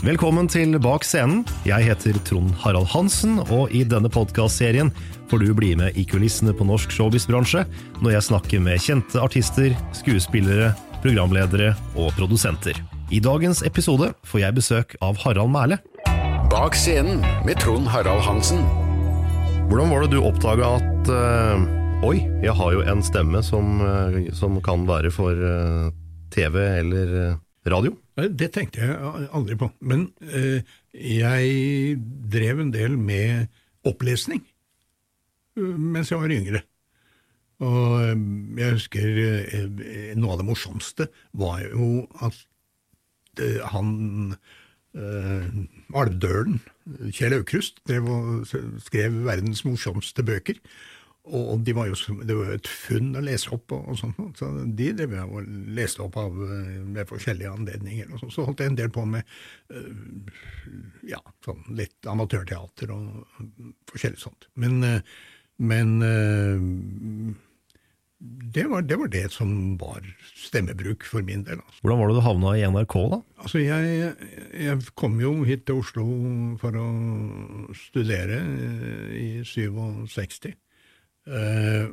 Velkommen til Bak scenen. Jeg heter Trond Harald Hansen, og i denne podkastserien får du bli med i kulissene på norsk showbiz-bransje når jeg snakker med kjente artister, skuespillere, programledere og produsenter. I dagens episode får jeg besøk av Harald Mæhle. Bak scenen med Trond Harald Hansen. Hvordan var det du oppdaga at eh, Oi, jeg har jo en stemme som, eh, som kan være for eh, TV eller radio? Det tenkte jeg aldri på. Men eh, jeg drev en del med opplesning eh, mens jeg var yngre. Og eh, jeg husker eh, noe av det morsomste var jo at han eh, Alvdølen, Kjell Aukrust, skrev verdens morsomste bøker. Og de var jo, det var jo et funn å lese opp, og, og sånt, så de drev jeg og leste opp av eh, ved forskjellige anledninger. Og så, så holdt jeg en del på med uh, ja, sånn litt amatørteater og forskjellig sånt. Men, uh, men uh, det, var, det var det som var stemmebruk for min del. Altså. Hvordan var det du havna i NRK, da? Altså, jeg, jeg kom jo hit til Oslo for å studere eh, i 67. Eh,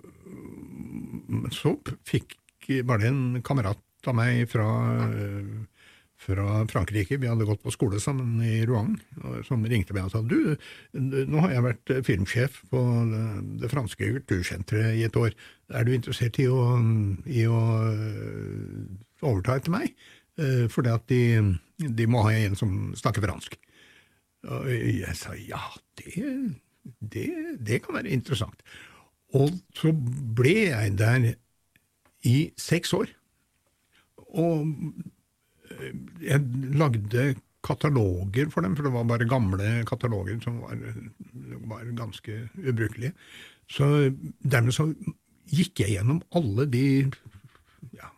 så fikk, var det en kamerat av meg fra, eh, fra Frankrike, vi hadde gått på skole sammen i Rouen, som ringte meg og sa du, nå har jeg vært filmsjef på det, franske kultursenteret i et år, er du interessert i å, i å eh, overta etter meg? Fordi at de, de må ha en som snakker fransk. Og jeg sa ja, det, det, det kan være interessant. Og så ble jeg der i seks år. Og eh, jeg lagde kataloger for dem, for det var bare gamle kataloger som var, var ganske ubrukelige. Så dermed så gikk jeg gjennom alle de ja,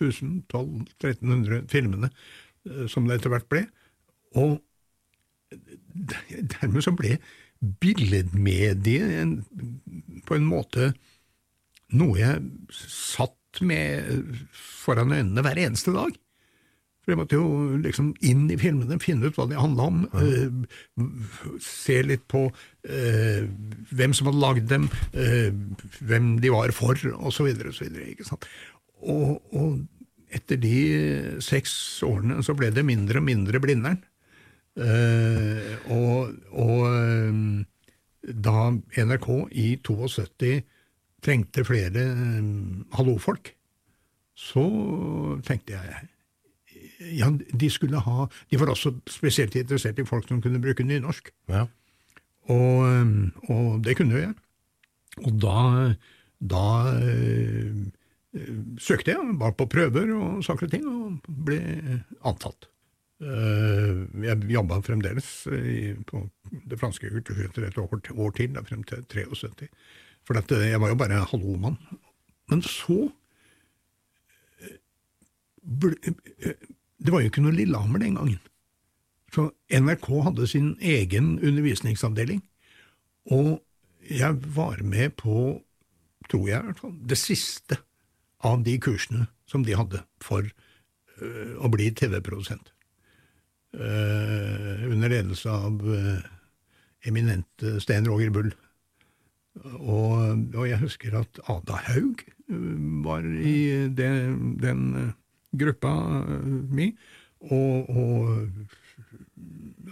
1000-1200-1300 filmene eh, som det etter hvert ble. Og dermed så ble billedmediet på en måte noe jeg satt med foran øynene hver eneste dag. For jeg måtte jo liksom inn i filmene, finne ut hva de handla om, eh, se litt på eh, hvem som hadde lagd dem, eh, hvem de var for, osv. Sant? Og, og etter de seks årene så ble det mindre og mindre Blindern. Eh, og, og eh, da NRK i 72 trengte flere eh, hallofolk, så tenkte jeg ja, de skulle ha De var også spesielt interessert i folk som kunne bruke nynorsk. Ja. Og, og det kunne jo jeg. Og da, da øh, søkte jeg, var på prøver og saker og ting, og ble antatt. Eh, jeg jobba fremdeles i, på det franske kulturhuset et år, år til, da, frem til 73. For at, eh, jeg var jo bare hallomann. Men så eh, eh, Det var jo ikke noe Lillehammer den gangen. Så NRK hadde sin egen undervisningsavdeling, og jeg var med på, tror jeg i hvert fall, det siste av de kursene som de hadde for å bli TV-produsent. Øh, under ledelse av øh, eminente Sten Roger Bull. Og, og jeg husker at Ada Haug øh, var i det, den øh, gruppa mi, og, og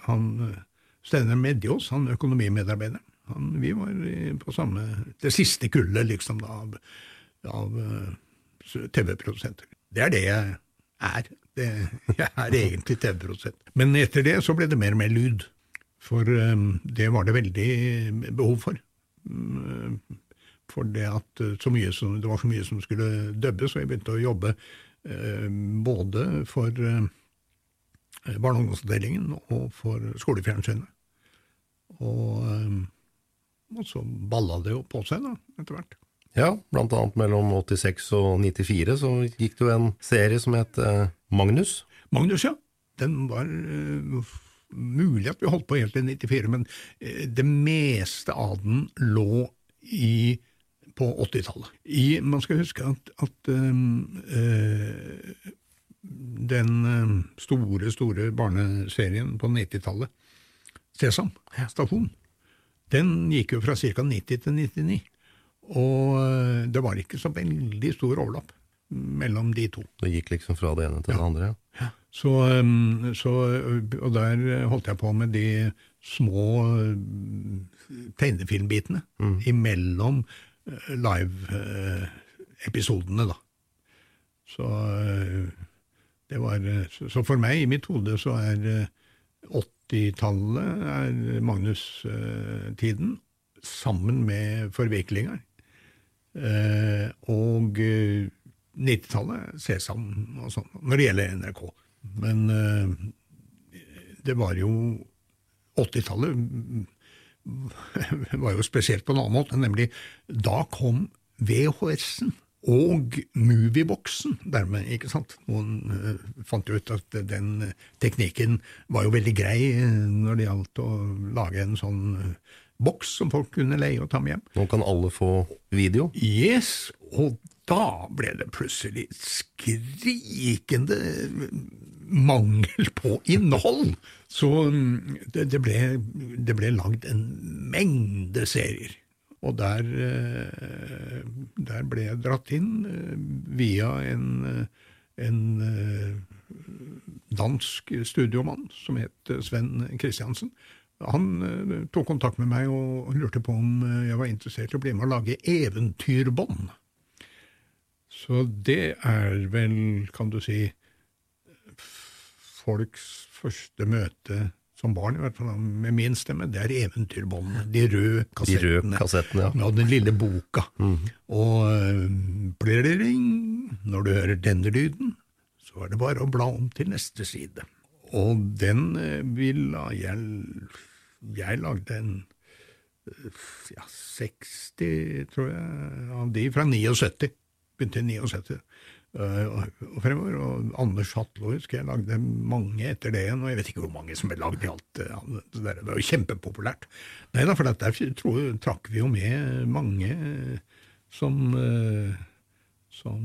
han Steinar Medjås, han økonomimedarbeideren, han, vi var på samme Det siste kullet, liksom, da, av, av TV-produsenter. Det er det jeg er. Det, jeg er egentlig TV-produsent. Men etter det så ble det mer og mer lyd. For um, det var det veldig behov for. Um, for det at mye som, det var så mye som skulle dubbes, og jeg begynte å jobbe uh, både for uh, barne- og ungdomsavdelingen og for skolefjernsynet. Og, um, og så balla det jo på seg, da, etter hvert. Ja, blant annet mellom 86 og 94 så gikk det jo en serie som het eh, Magnus. Magnus, ja. Den var uh, mulig at vi holdt på helt til 94, men uh, det meste av den lå i, på 80-tallet. Man skal huske at, at um, uh, den store, store barneserien på 90-tallet, Sesam stasjon, den gikk jo fra ca. 90 til 99. Og det var ikke så veldig stor overlapp mellom de to. Det gikk liksom fra det ene til det andre. Ja. Så, um, så, og der holdt jeg på med de små tegnefilmbitene mm. imellom live-episodene, da. Så det var Så for meg, i mitt hode, så er uh, 80-tallet er Magnus-tiden, sammen med forviklinger. Og 90-tallet er Sesam og sånn, når det gjelder NRK. Men eh, det var jo 80-tallet var jo spesielt på en annen måte, nemlig da kom VHS-en og Movieboxen dermed, ikke sant. Noen eh, fant jo ut at den teknikken var jo veldig grei eh, når det gjaldt å lage en sånn boks som folk kunne leie og ta med hjem. Nå kan alle få video. Yes, og da ble det plutselig skrikende mangel på innhold. Så mm, det, det, ble, det ble lagd en mengde serier. Og der, eh, der ble jeg dratt inn eh, via en, eh, en dansk studiomann som het Sven Kristiansen. Han tok kontakt med meg og lurte på om jeg var interessert i å bli med å lage eventyrbånd. Så det er vel, kan du si, folks første møte som barn, i hvert fall med min stemme, det er eventyrbåndene. De røde De kassettene. røde kassettene, ja. Ja, den lille boka. Og øh, plirring, når du hører denne lyden, så er det bare å bla om til neste side. Og den øh, ville jeg Jeg lagde en øh, ja, 60, tror jeg, av de fra 79. Begynte i 79. øh, og fremover. Og Anders Hatlo husker jeg lagde mange etter det igjen, og jeg vet ikke hvor mange som ble lagd i alt. øh, det der. Det var jo kjempepopulært. Nei da, for der tror, trakk vi jo med mange som øh, som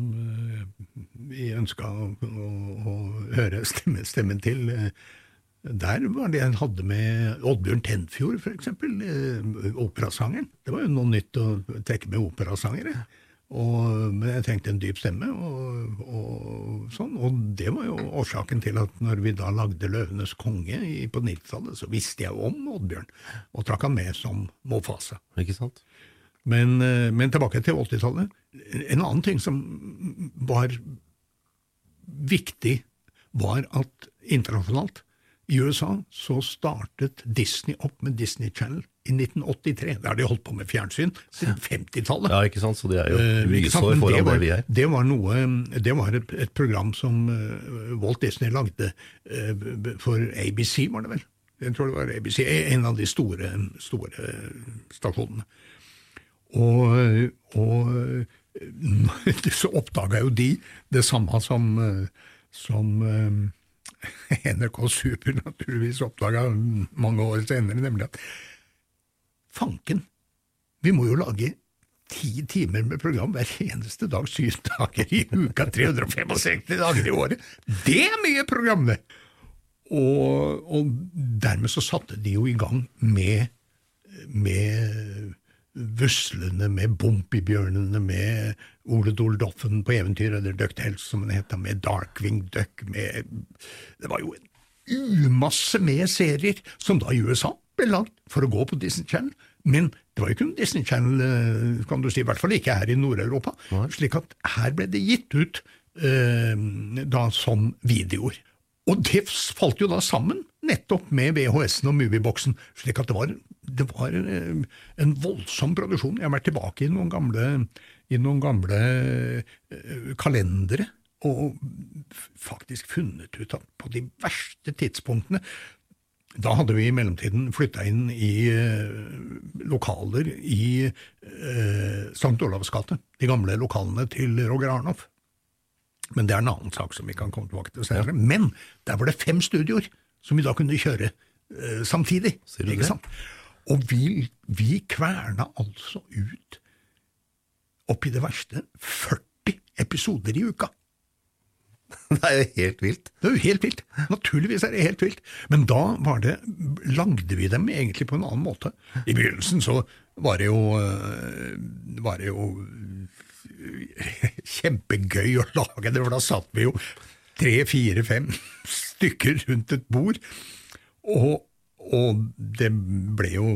vi ønska å, å, å høre stemmen, stemmen til. Der var det en hadde med Oddbjørn eksempel, eh, operasangeren. Det var jo noe nytt å trekke med operasangere. Og, men jeg trengte en dyp stemme, og, og sånn. Og det var jo årsaken til at når vi da lagde Løvenes konge i, på 90-tallet, så visste jeg om Oddbjørn, og trakk han med som Mofasa. Ikke sant? Men, eh, men tilbake til 80-tallet. En annen ting som var viktig, var at internasjonalt i USA så startet Disney opp med Disney Channel i 1983. Da har de holdt på med fjernsyn siden 50-tallet. Ja, ikke sant? Så de er jo Eh, lysår foran det, var, vi er. Det var, noe, det var et, et program som eh, Walt Disney lagde eh, for ABC, var det vel? Jeg tror det var ABC, en av de store, store stasjonene. Og, og så oppdaga jo de det samme som, eh, som eh, NRK Super naturligvis oppdaga mange år senere, nemlig at fanken, vi må jo lage ti timer med program hver eneste dag, syv dager i uka, 365 dager i året. Det er mye program! Og, og dermed så satte de jo i gang med, med Vuslene, med Bompibjørnene, med Ole Doldoffen på eventyr, eller Ducktails som den het, med Darkwing Duck, med Det var jo en umasse med serier som da i USA ble lagd for å gå på Disney Channel. Men det var jo ikke noen Disney Channel, eh, kan du si, i hvert fall ikke her i Nord-Europa. Slik at her ble det gitt ut eh, da som videoer. Og det falt jo da sammen nettopp med VHS-en og Movieboxen, slik at det var, det var en, en voldsom produksjon. Jeg har vært tilbake i noen gamle, i noen gamle eh, kalendere og faktisk funnet ut at på de verste tidspunktene da hadde vi i mellomtiden flytta inn i uh, lokaler i eh, St. Olavs gate, de gamle lokalene til Roger Arnoff. Men det er en annen sak som vi kan komme tilbake til senere. Men der var det fem studioer som vi da kunne kjøre eh, samtidig. ikke sant? Og vi, vi kverna altså ut, oppi det verste, 40 episoder i uka. Det er jo helt vilt. Det er jo helt vilt. Naturligvis er det helt vilt. Men da var det, lagde vi dem egentlig på en annen måte. I begynnelsen så var det jo, eh, var det jo kjempegøy å lage det, for da satt vi jo tre, fire, fem stykker rundt et bord. Og, og det ble jo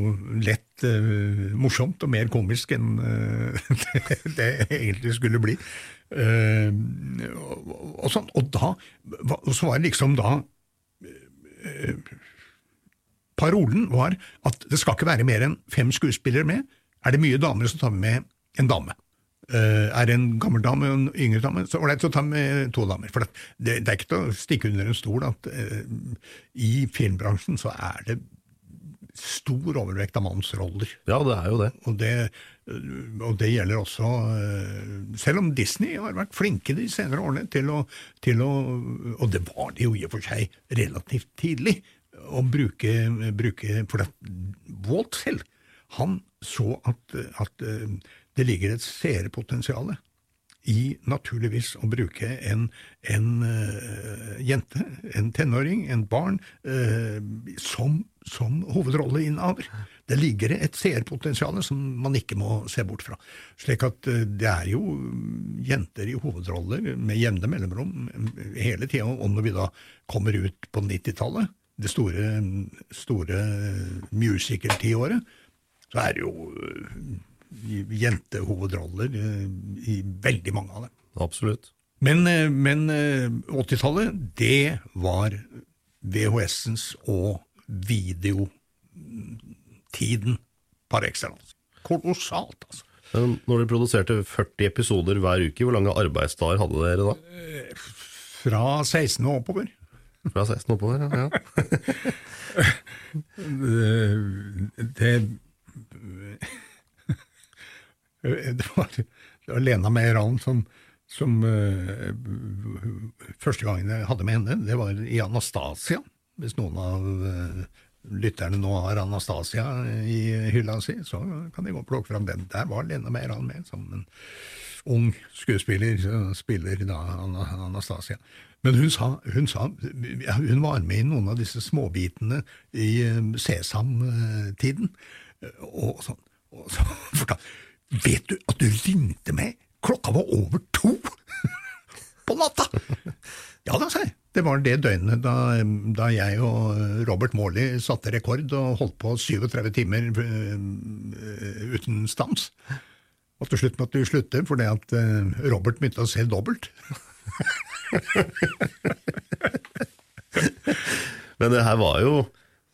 lett uh, morsomt og mer komisk enn uh, det, det egentlig skulle bli. Uh, og, sånn, og, da, og så var liksom da uh, Parolen var at det skal ikke være mer enn fem skuespillere med. Er det mye damer, så tar vi med en dame. Uh, er det en gammel dame og en yngre dame, så ålreit, så tar vi to damer. For det, det, er ikke til å stikke under en stol at i filmbransjen så er det stor overvekt av mannsroller. Ja, det er jo det. Og det, og det gjelder også eh, Selv om Disney har vært flinke de senere årene til å, til å Og det var de jo i og for seg relativt tidlig, å bruke, bruke For Walt selv, han så at, at eh, det ligger et seerpotensial i naturligvis å bruke en, en uh, jente, en tenåring, en barn, uh, som, som hovedrolleinnehaver. Det ligger et seerpotensial som man ikke må se bort fra. Slik at uh, det er jo jenter i hovedroller med jevne mellomrom hele tida, og når vi da kommer ut på 90-tallet, det store, store musical-tiåret, så er det jo jentehovedroller eh, i veldig mange av dem. Absolutt. Men, eh, men 80-tallet, eh, det var VHS-ens og videotiden par excellence. Kolossalt, altså. Men når dere produserte 40 episoder hver uke, hvor lange arbeidsdager hadde dere da? Fra 16 og oppover. Fra 16 og oppover, ja. det, det var, det var Lena Meyer-Allen som, som uh, Første gangen jeg hadde med henne, det var i Anastasia. Hvis noen av uh, lytterne nå har Anastasia i hylla si, så kan de gå og plukke fram den. Der var Lene Meyer-Allen med, som en ung skuespiller, spiller da Anastasia. Men hun sa, hun sa, hun var med i noen av disse småbitene i eh, Sesam-tiden. Og sånn. Og så fortalte Vet du at du ringte meg? Klokka var over to på natta! Ja da, sa jeg. Det var det døgnet da, da, jeg og Robert Morley satte rekord og holdt på 37 timer uh, uten stans. Og til slutt måtte vi slutte fordi at uh, Robert begynte å se dobbelt. Men det her var jo,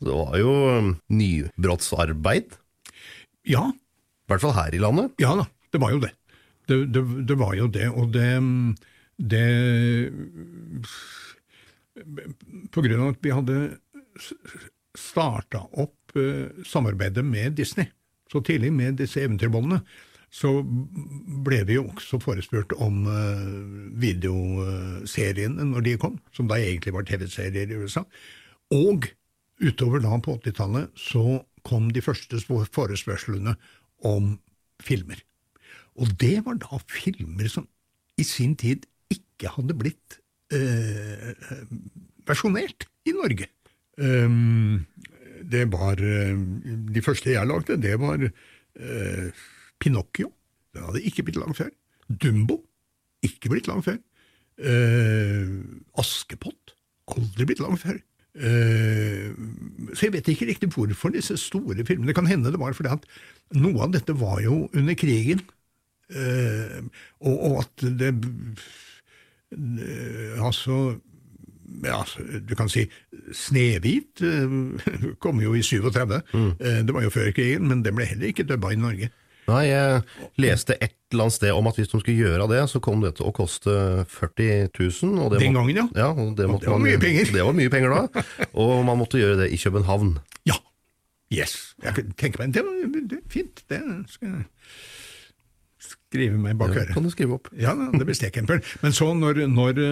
det var jo nybrottsarbeid? Ja, i hvert fall her i landet? Ja da, det var jo det. Det, det, det var jo det, og det, det På grunn av at vi hadde starta opp uh, samarbeidet med Disney så tidlig, med disse eventyrbollene, så ble vi jo også forespurt om uh, videoseriene når de kom, som da egentlig var TV-serier i USA. Og utover da på 80-tallet så kom de første forespørslene om filmer. Og det var da filmer som i sin tid ikke hadde blitt uh, versjonert i Norge. Um, det var De første jeg lagde, det var eh, Pinocchio. Den hadde ikke blitt lagd før. Dumbo. Ikke blitt lagd før. Eh, Askepott. Aldri blitt lagd før. Uh, så jeg vet ikke riktig hvorfor disse store filmene Det kan hende det var fordi at noe av dette var jo under krigen, uh, og, og, at det Altså ja, du kan si Snehvit kom jo i 37. Mm. Det var jo før krigen, men det ble heller ikke dubba i Norge. Nei, jeg leste et eller annet sted om at hvis de skulle gjøre det, så kom det til å koste 40 000. Og det Den gangen, ja. ja og det, og det var man, mye penger. Det var mye penger da, og man måtte gjøre det i København. Ja. Yes. Jeg tenker meg, det var fint. Det skal jeg skrive meg bak øret. Ja, kan du skrive opp. Ja, det blir stekempel. Men så når, når,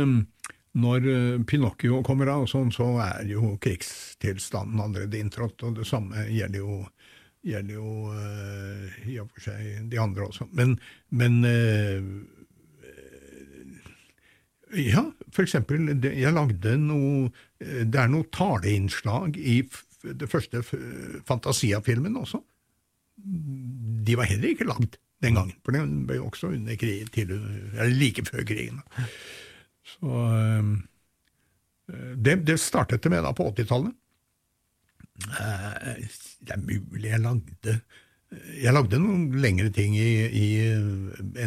når Pinocchio kommer av, sånn, så er jo krigstilstanden allerede inntrådt, og det samme gjelder jo gjelder jo uh, i og for seg de andre også. Men, men uh, Ja, for eksempel, det, jeg lagde noe Det er noe taleinnslag i det første Fantasia-filmen også. De var heller ikke lagd den gangen, for den ble jo også under krigen, til, eller like før krigen. Så uh, det, det startet det med da på 80-tallet. Det er mulig jeg lagde Jeg lagde noen lengre ting i, i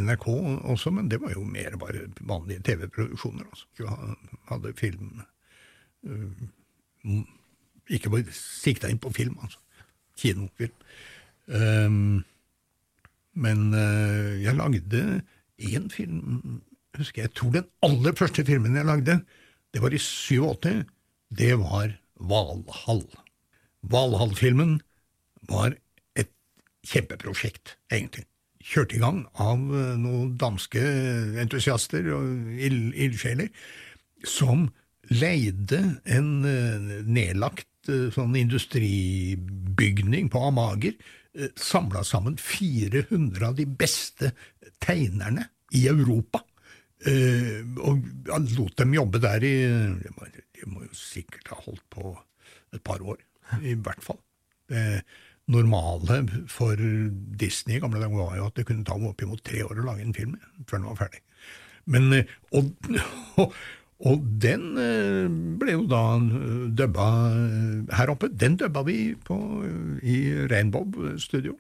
NRK også, men det var jo mer bare vanlige TV-produksjoner. Altså. Hadde film Ikke bare sikta inn på film, altså. Kinofilm. Um, men uh, jeg lagde én film husker Jeg tror den aller første filmen jeg lagde, det var i 87. Det var Valhall. Valhall-filmen var et kjempeprosjekt, egentlig. Kjørt i gang av noen danske entusiaster og ildsjeler, som leide en nedlagt sånn industribygning på Amager, samla sammen 400 av de beste tegnerne i Europa. Og lot dem jobbe der i De må jo sikkert ha holdt på et par år i hvert fall. Det normale for Disney i gamle dager var jo at det kunne ta oppimot tre år å lage en film før den var ferdig. Men, og, og, og den ble jo da dubba her oppe. Den dubba vi på, i Rainbob studio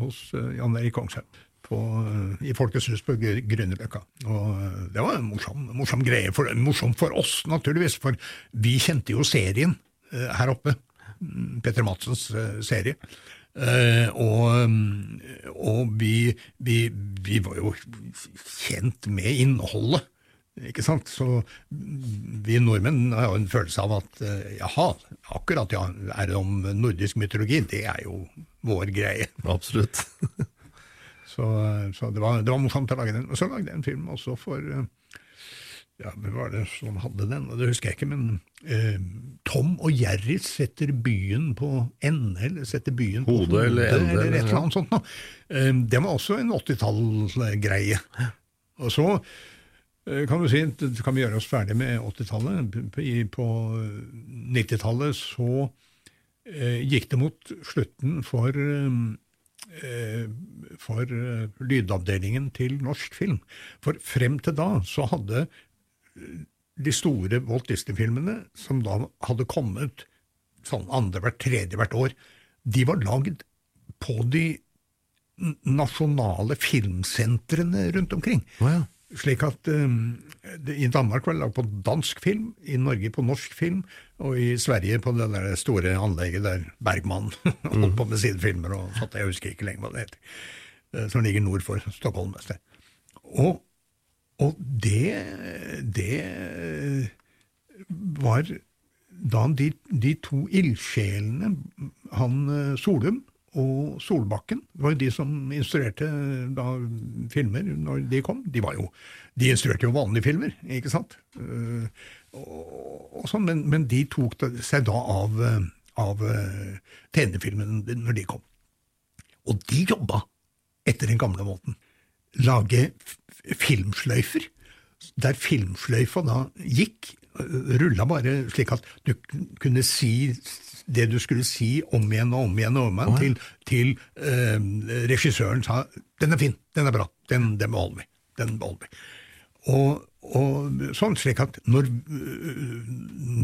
hos Jan Erik Kongshaug. I Folkets hus på Grünerløkka. Og det var en morsom, morsom greie. For, morsom for oss, naturligvis, for vi kjente jo serien her oppe. Petter Madsens serie. Uh, og, og vi, vi, vi, var jo kjent med innholdet, ikke sant? Så vi nordmenn har jo en følelse av at uh, jaha, akkurat ja, er det om nordisk mytologi, det er jo vår greie. Absolutt. så, så det, var, det, var, morsomt å lage den. Og så lagde jeg en film også for uh, ja, hvem var det som hadde den? Det husker jeg ikke, men eh, Tom og Jerry setter byen på ende, eller setter byen på hodet, eller, ende, eller et eller annet sånt. noe. Eh, det var også en 80-tallsgreie. Og så eh, kan du si, kan vi gjøre oss ferdig med 80-tallet. På 90-tallet så eh, gikk det mot slutten for eh, for lydavdelingen til norsk film. For frem til da så hadde de store Walt Disney-filmene, som da hadde kommet sånn andre hvert tredje hvert år, de var lagd på de nasjonale filmsentrene rundt omkring. Oh, ja. Slik at um, I Danmark var det lagd på dansk film, i Norge på norsk film, og i Sverige på det der store anlegget der Bergman holdt på med sine filmer og satt Jeg husker ikke lenger hva det heter. Som ligger nord for Stockholm. Og og det, det var da de, de to ildsjelene, han Solum og Solbakken var jo de som instruerte da filmer når de kom. De, jo, de instruerte jo vanlige filmer, ikke sant? Uh, og, og så, men, men, de tok seg da av, av uh, tegnefilmene når de kom. Og de jobba etter den gamle måten. Lage filmsløyfer, der filmsløyfa da gikk, rulla bare slik at du kunne si det du skulle si om igjen og om igjen og om igjen, til, til eh, regissøren sa 'den er fin, den er bra, den, den beholder vi'. Den beholder vi. Og, og sånn slik at når,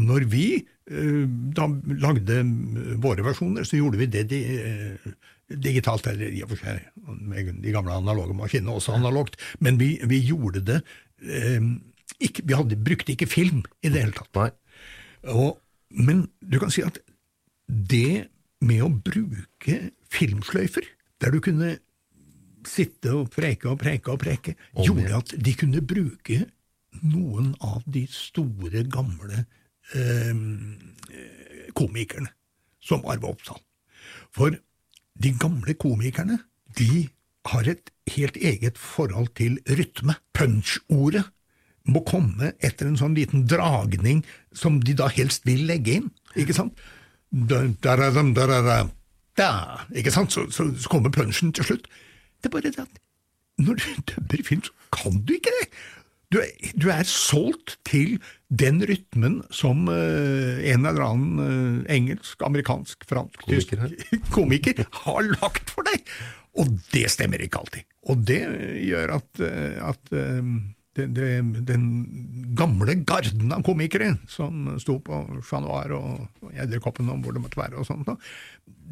når vi uh, da lagde våre versjoner, så gjorde vi det de, uh, digitalt, eller i og for seg med de gamle analoge maskinene også analogt, men vi, vi gjorde det ikke, Vi hadde, brukte ikke film i det hele tatt. Og, men du kan si at det med å bruke filmsløyfer, der du kunne sitte og preke og preke og preke, oh, gjorde at de kunne bruke noen av de store, gamle eh, komikerne som Arve Oppsal. For de gamle komikerne de har et helt eget forhold til rytme. Punch-ordet må komme etter en sånn liten dragning som de da helst vil legge inn. ikke sant? Da, Ikke sant? Så, så, så kommer punsjen til slutt. Det er bare det at når du dubber film, så kan du ikke det! Du er, du er solgt til den rytmen som uh, en eller annen uh, engelsk, amerikansk, fransk, tysk komiker har lagt for deg! Og det stemmer ikke alltid. Og det gjør at, at det, det, den gamle garden av komikere som sto på Chat Noir og Edderkoppen og hvor det måtte være, og sånt,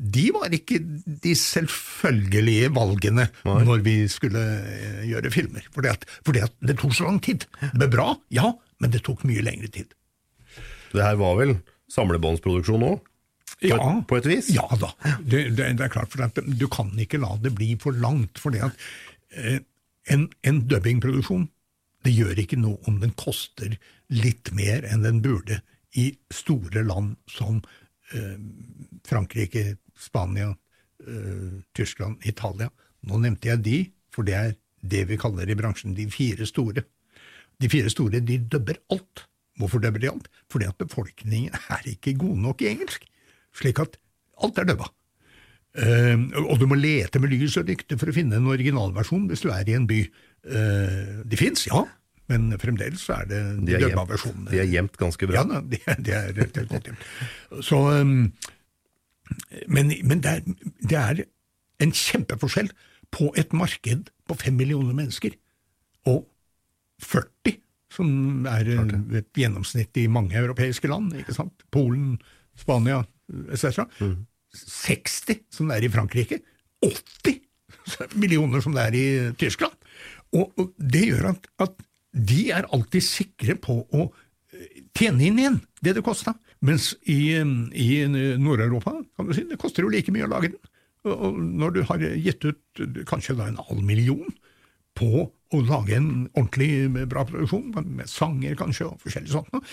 de var ikke de selvfølgelige valgene Nei. når vi skulle eh, gjøre filmer. Fordi at, fordi at det tok så lang tid. Det ble bra, ja, men det tok mye lengre tid. Det her var vel samlebåndsproduksjon òg? På, ja, et, på et vis? Ja da, det, det, det er klart. For at du kan ikke la det bli for langt. For det at eh, en, en dubbingproduksjon det gjør ikke noe om den koster litt mer enn den burde i store land som eh, Frankrike, Spania, eh, Tyskland, Italia. Nå nevnte jeg de, for det er det vi kaller i bransjen de fire store. De fire store de dubber alt. Hvorfor dubber de alt? Fordi at befolkningen er ikke god nok i engelsk, slik at alt er dubba. Uh, og du må lete med lys og lykte for å finne en originalversjon hvis du er i en by. Uh, de fins, ja, men fremdeles er det de dømma versjonene. De er gjemt ganske bra. Ja, de, de er og godt gjemt. Så, um, men, men det, er, det, er, en kjempeforskjell på et marked på fem millioner mennesker og 40, som er et gjennomsnitt i mange europeiske land. ikke sant? Polen, Spania etc. Mm. 60, som det er i Frankrike. 80 millioner, som det er i Tyskland. Og, og det gjør at, at, de er alltid sikre på å eh, tjene inn igjen det det kosta. Mens i, i Nord-Europa kan du si, det koster jo like mye å lage den. Og når du har gitt ut kanskje da en halv million på å lage en ordentlig bra produksjon, med sanger kanskje og forskjellig sånt,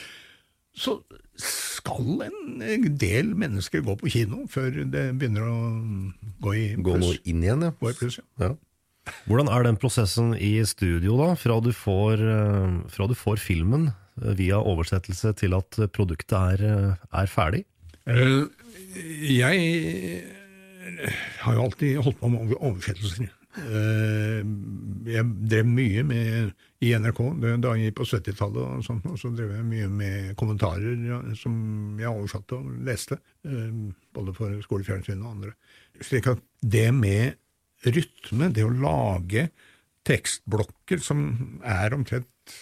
så skal en del mennesker gå på kino før det begynner å gå i pluss. Gå noe inn igjen, ja. Pluss, ja. ja. Hvordan er den prosessen i studio, da, fra du får, eh, fra du får filmen eh, via oversettelse til at produktet er, eh, er ferdig? Jeg har jo alltid holdt på med oversettelser. Jeg drev mye med i NRK da jeg på 70-tallet, og sånt, og så drev jeg mye med kommentarer som jeg oversatte og leste. Både for skolefjernsyn og andre. Slik at det med rytme, det å lage tekstblokker som er omtrent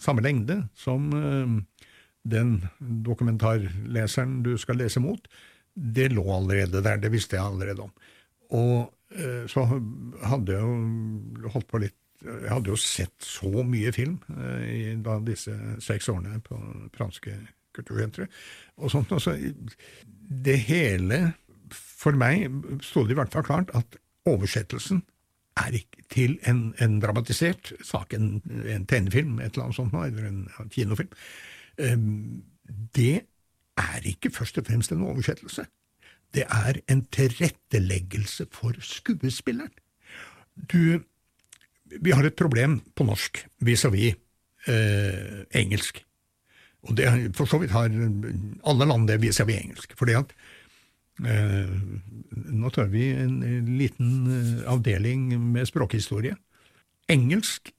samme lengde som uh, den dokumentarleseren du skal lese mot, det lå allerede der. Det visste jeg allerede om. Og uh, så hadde jeg jo holdt på litt Jeg hadde jo sett så mye film uh, i da disse seks årene på franske kultursenteret. Og sånt, altså, det hele For meg sto det i hvert fall klart at oversettelsen er ikke til en, en dramatisert sak, en, en, tegnefilm, et eller annet sånt, eller en, kinofilm. Um, det er ikke først og fremst en oversettelse. det er en tilretteleggelse for skuespilleren. Du, vi har et problem på norsk vis-à-vis eh, engelsk. Og det for så vidt har alle land det vis-à-vis engelsk. fordi at Nå tar vi en, en liten eh, avdeling med språkhistorie. Engelsk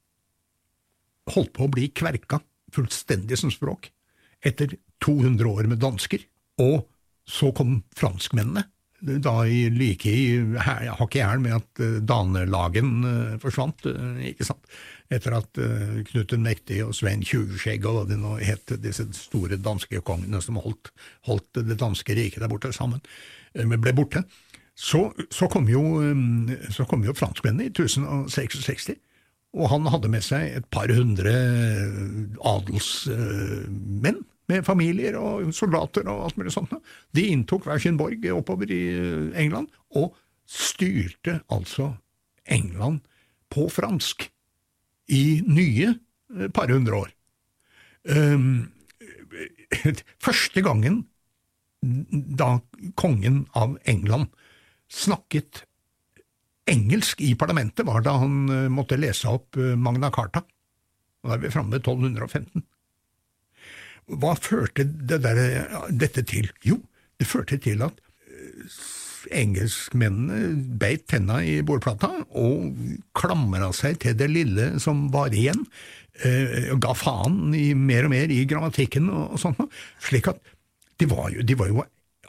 holdt på å bli kverka fullstendig som språk etter 200 år med dansker. Og så kom franskmennene, da i like i hakk i hæl med at danelagen forsvant, ikke sant, etter at uh, Knut den mektige og Svein Tjuvskjegg og hva det nå het, disse store danske kongene som holdt, holdt det danske riket der borte sammen, ble borte. Så, så, kom jo, um, så kom jo franskmennene i 1066, og han hadde med seg et par hundre adelsmenn med familier og soldater og alt mulig sånt. De inntok hver sin borg oppover i eh, England, og styrte altså England på fransk i nye eh, par hundre år. Um, første gangen da kongen av England snakket engelsk i parlamentet, var da han eh, måtte lese opp Magna Carta. Og da er vi framme ved 1215. Hva førte det der, dette til? Jo, det førte til at eh, engelskmennene beit tenna i bordplata og klamra seg til det lille som var igjen, eh, ga faen i mer og mer i grammatikken og, og sånt slik at de var jo, de var jo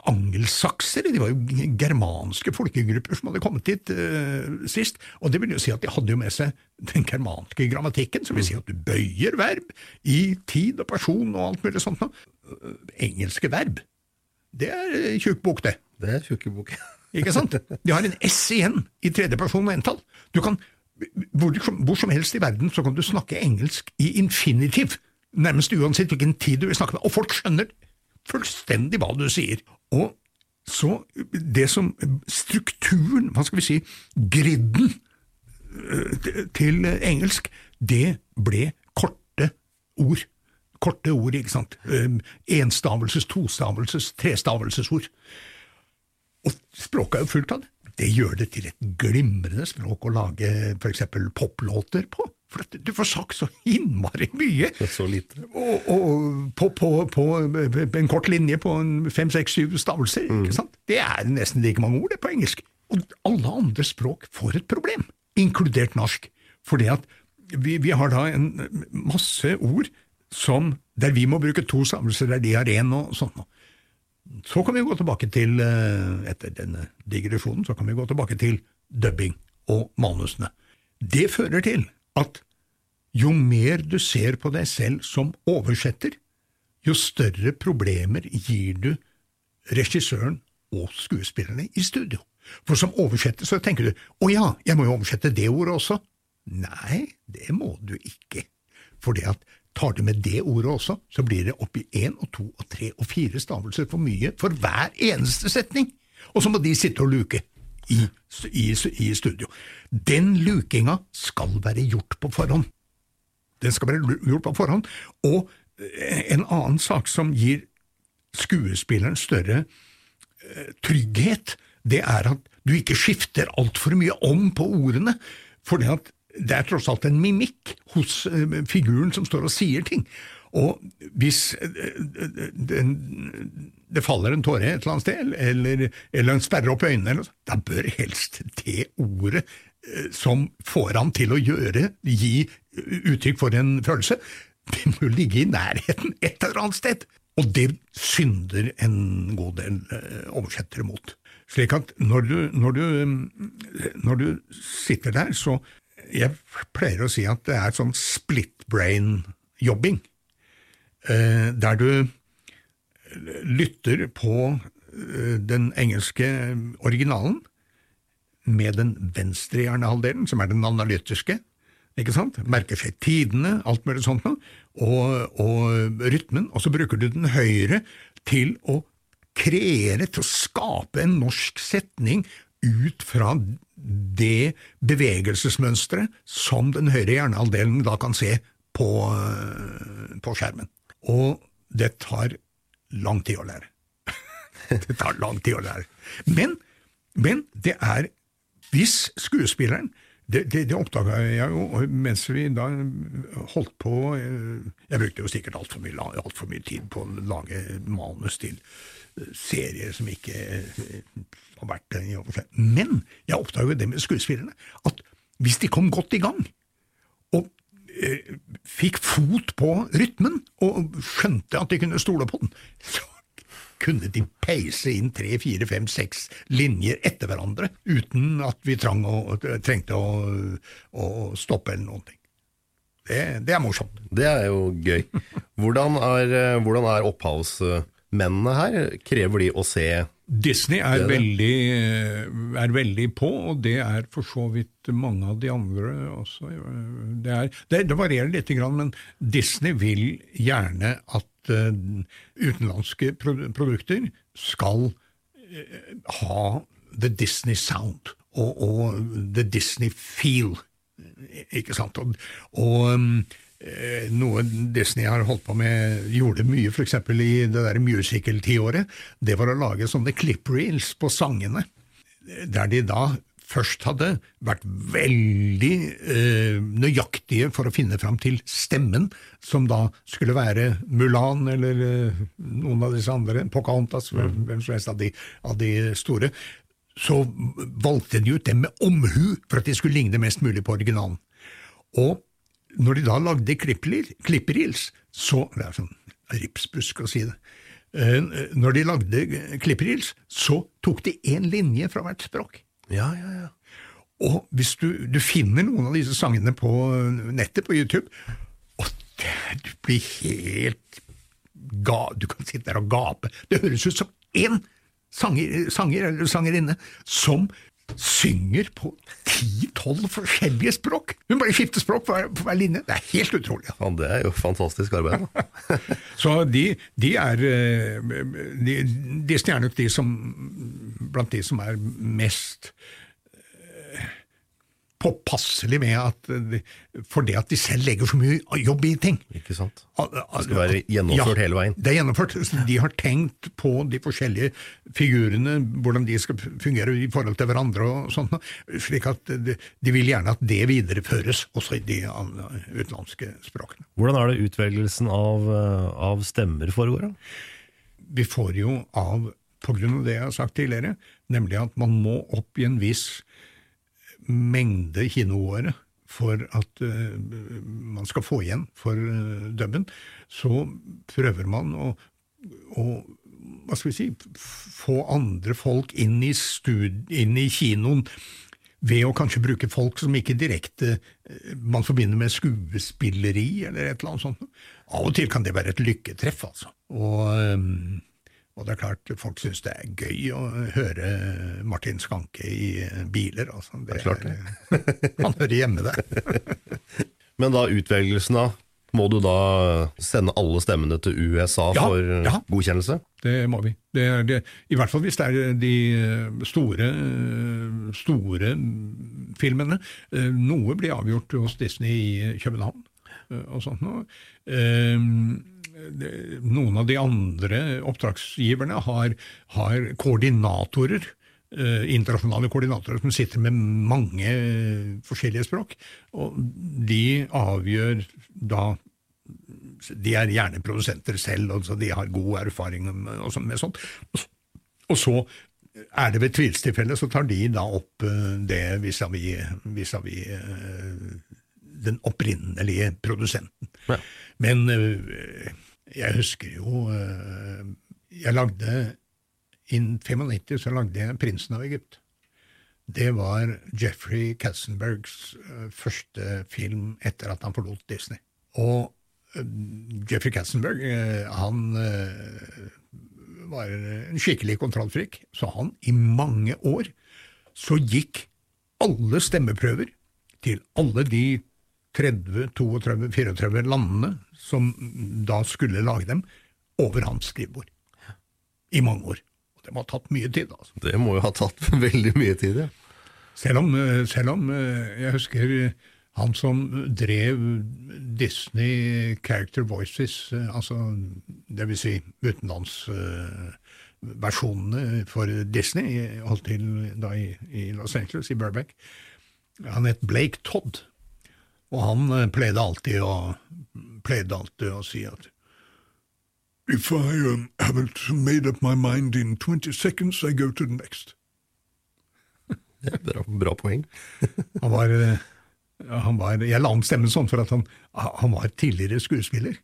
angelsaksere, de var jo germanske folkegrupper som hadde kommet dit uh, sist, og det vil jo si at de hadde jo med seg den germanske grammatikken, som vil si at du bøyer verb i tid og person og alt mulig sånt. Uh, engelske verb, det er tjukk bok, det. Det er tjukke bok. Ikke sant? De har en S igjen i tredje person og entall. Du kan, hvor, hvor som helst i verden så kan du snakke engelsk i infinitiv, nærmest uansett hvilken tid du vil snakke med, og folk skjønner fullstendig hva du sier. Og så det som strukturen, hva skal vi si, griden eh, til engelsk, det ble korte ord. Korte ord, ikke sant. Enstavelses, tostavelses, trestavelsesord. Og språket er jo fullt av det. Det gjør det til et glimrende språk å lage eksempel poplåter på. For du får sagt så innmari mye! Så lite. Og, og på, på, på, en kort linje på fem, seks, syv stavelser. Mm. ikke sant? Det er nesten like mange ord det på engelsk. Og alle andre språk får et problem, inkludert norsk. Fordi at vi, vi har da en masse ord som, der vi må bruke to stavelser, der de har én og sånt noe. Så kan vi gå tilbake til, eh, etter denne digresjonen, så kan vi gå tilbake til dubbing og manusene. Det fører til at jo mer du ser på deg selv som oversetter, jo større problemer gir du regissøren og skuespillerne i studio. For som oversetter så tenker du å ja, jeg må jo oversette det ordet også. Nei, det må du ikke. Fordi at tar du med det ordet også, så blir det oppi én og to og tre og fire stavelser for mye for hver eneste setning. Og så må de sitte og luke i, i, i studio. Den lukinga skal være gjort på forhånd. Den skal være gjort på forhånd. Og eh, en annen sak som gir skuespilleren større eh, trygghet, det er at du ikke skifter altfor mye om på ordene, for det er tross alt en mimikk hos eh, figuren som står og sier ting. Og hvis den, det faller en tåre et eller annet sted, eller, eller en sperrer opp øynene, da bør helst det ordet eh, som får han til å gjøre, gi uttrykk for en følelse, det må ligge i nærheten et eller annet sted. Og det synder en god del eh, oversettere mot. Slik at når du, når du, når du sitter der, så Jeg pleier å si at det er sånn split brain-jobbing, eh, der du lytter på eh, den engelske originalen med den venstre hjernehalvdelen, som er den analytiske, ikke sant? merker seg tidene, alt mulig sånt og, og rytmen, og så bruker du den høyre til å kreere, til å skape en norsk setning ut fra det bevegelsesmønsteret som den høyre hjernehalvdelen da kan se på, eh, på skjermen. Og det tar lang tid å lære. Det tar lang tid å lære. Men, men det er Hvis skuespilleren det, det, det oppdaga jeg jo mens vi da holdt på eh, Jeg brukte jo sikkert altfor mye, alt for mye tid på å lage manus til eh, serier som ikke har vært det i over for. Men jeg oppdaga jo det med skuespillerne, at hvis de kom godt i gang, og eh, fikk fot på rytmen, og skjønte at de kunne stole på den, så kunne de peise inn tre, fire, fem, seks linjer etter hverandre uten at vi å, trengte å, å, stoppe eller noen ting. Det, det, er morsomt. Det er jo gøy. Hvordan er, hvordan er opphavsmennene her? Krever de å se Disney er, det veldig, er, veldig, på, og det er for så vidt mange av de andre også. Det, er, det, det varierer litt, men Disney vil gjerne at uh, utenlandske produkter skal uh, ha the Disney sound og, og, the Disney feel. Ikke sant? Og, og Eh, noe Disney har holdt på med, gjorde mye f.eks. i det der musical-tiåret, det var å lage sånne clip reels på sangene, der de da først hadde vært veldig eh, nøyaktige for å finne fram til stemmen, som da skulle være Mulan eller eh, noen av disse andre, Pocahontas, mm. hvem som helst av de, av de store, så valgte de ut dem med omhu for at de skulle ligne mest mulig på originalen. Og når de da lagde klipperils, så Det er sånn ripsbusk å si det. Eh, når de lagde klipperils, så tok de én linje fra hvert språk. Ja, ja, ja. Og hvis du, du finner noen av disse sangene på nettet, på YouTube, og det, du blir helt ga, Du kan sitte der og gape. Det høres ut som én sanger, sanger eller sangerinne som synger på ti-tolv forskjellige språk! Hun bare skifter språk på hver, på hver linje. Det er helt utrolig. Ja, det er jo fantastisk arbeid. Så de, de er eh, de, Disney er nok de som, blant de som er mest påpasselig med at for det at de selv legger så mye jobb i ting. Ikke sant. Det skal være gjennomført ja, hele veien. Det er gjennomført. De har tenkt på de forskjellige figurene, hvordan de skal fungere i forhold til hverandre og sånn, slik at de, vil gjerne at det videreføres også i de utenlandske språkene. Hvordan er det utvelgelsen av, av stemmer foregår? da? Vi får jo av, på grunn av det jeg har sagt tidligere, nemlig at man må opp i en viss mengde kinoåret for at uh, man skal få igjen for uh, dubben, så prøver man å, å hva skal vi si, få andre folk inn i, inn i kinoen ved å kanskje bruke folk som ikke direkte uh, man forbinder med skuespilleri eller et eller annet sånt. Av og til kan det være et lykketreff, altså. Og um, og det er klart, folk syns det er gøy å høre Martin Skanke i biler. Altså. Det, det er klart det. han hører hjemme der. Men da utvelgelsen, da? Må du da sende alle stemmene til USA ja, for ja. godkjennelse? Det må vi. Det det, I hvert fall hvis det er de store, store filmene. Noe blir avgjort hos Disney i København og sånt noe noen av de andre oppdragsgiverne har, har koordinatorer, eh, internasjonale koordinatorer som sitter med mange forskjellige språk. Og de avgjør da De er gjerne produsenter selv, og de har god erfaring med sånt. Og så er det ved tvilstilfelle, så tar de da opp eh, det vis-à-vis vis -vis, eh, den opprinnelige produsenten. Ja. Men jeg husker jo eh, Jeg lagde Innen 95 så lagde jeg 'Prinsen av Egypt'. Det var Jeffrey Katzenbergs eh, første film etter at han forlot Disney. Og eh, Jeffrey Katzenberg han var en skikkelig kontrollfrik, så han i mange år så gikk alle stemmeprøver til alle de 30, 32, 34 landene som da skulle lage dem, over hans skrivebord. I mange år. Og det må ha tatt mye tid. altså. Det må jo ha tatt veldig mye tid, ja. Selv om, selv om jeg husker han som drev Disney Character Voices, altså vil si utenlandsversjonene for Disney, holdt til da i, i Los Angeles, i Burbank. Han het Blake Todd, og han eh, pleide alltid å, pleide alltid å si at If I um, haven't made up my mind in 20 seconds, I go to the next. Det er bra, bra poeng. Han var, eh, han var Jeg la om stemmen sånn for at han, han var tidligere skuespiller.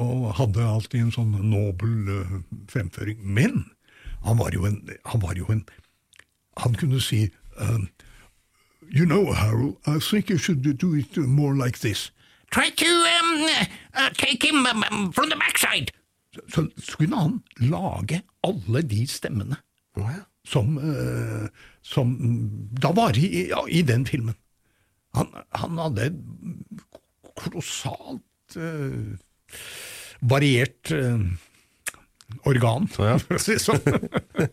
Og hadde alltid en sånn nobel eh, fremføring. Men han var jo en Han, var jo en, han kunne si um, You know, Harold, I think you should do it more like this. Try to um, uh, take him um, um, from the backside. Så, så kunne han lage alle de stemmene som, uh, som da var i, ja, i den filmen. Han, han hadde kolossalt uh, variert eh, organ, Ja. for å si det sånn.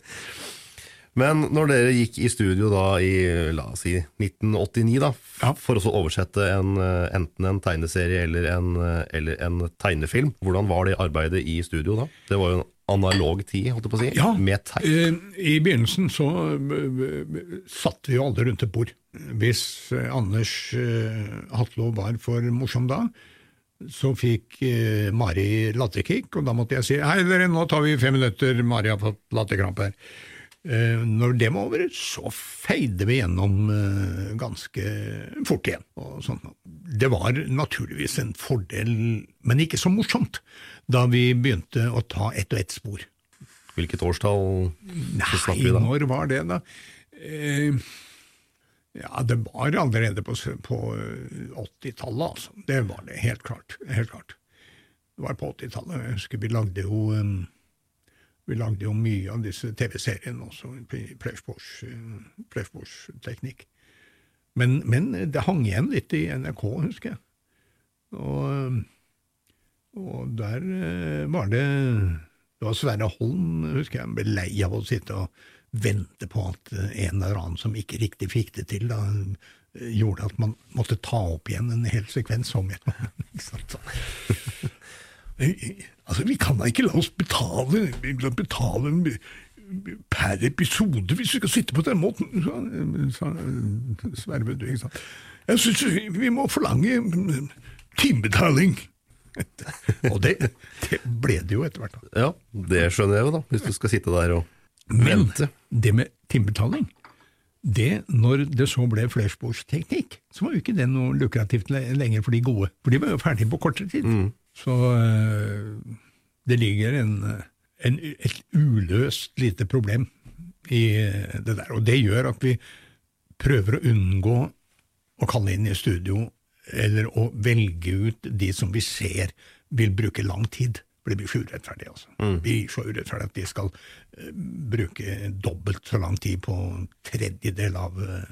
Men når dere gikk i studio da i la oss si 1989, da, Ja. for å så oversette en, eh, enten en tegneserie eller en, eh, eller en tegnefilm, hvordan var det arbeidet i studio da? Det var jo en analog tid, holdt jeg på å si, Ja, med teip. eh, I begynnelsen så satt vi jo alle rundt et bord. Hvis Anders Hatlo var for morsom da, så fikk eh, Mari latterkick, og da måtte jeg si hei dere, nå tar vi fem minutter, Mari har fått latterkrampe her. Eh, når det var over, så feide vi gjennom eh, ganske fort igjen. Det var naturligvis en fordel, men ikke så morsomt, da vi begynte å ta ett og ett spor. Hvilket årstall snakker vi da? Nei, når var det, da? Eh, ja, det var allerede på, på eh, 80-tallet, altså. Det var det, helt klart. Helt klart. Det var på 80-tallet. Jeg husker vi lagde jo vi lagde jo mye av disse TV-seriene også, i Fleifsborgs-teknikk. Men, men det hang igjen litt i NRK, husker jeg. Og, og der eh, var det Det var Sverre Holm, husker jeg, han ble lei av å sitte og vente på at eh, en eller annen som ikke riktig fikk det til, da eh, gjorde at man måtte ta opp igjen en hel sekvens om igjen. Altså, vi kan da ikke la oss betale, betale per episode hvis vi skal sitte på den måten, sa, Sverre ikke sant? Jeg syns vi må forlange mm, timebetaling. Og det, det ble det jo etter hvert. da. Ja, det skjønner jeg jo da, hvis du skal sitte der og Men vente. det med timebetaling, det, når det så ble flersporsteknikk, så var jo ikke det noe lukrativt lenger for de gode, for de var jo ferdige på kortere tid. Så øh, det ligger en, en, et uløst lite problem i øh, det der, og det gjør at vi prøver å unngå å kalle inn i studio, eller å velge ut de som vi ser vil bruke lang tid. For det blir så urettferdig, altså. Det blir så urettferdig at de skal uh, bruke dobbelt så lang tid på en tredjedel av, uh,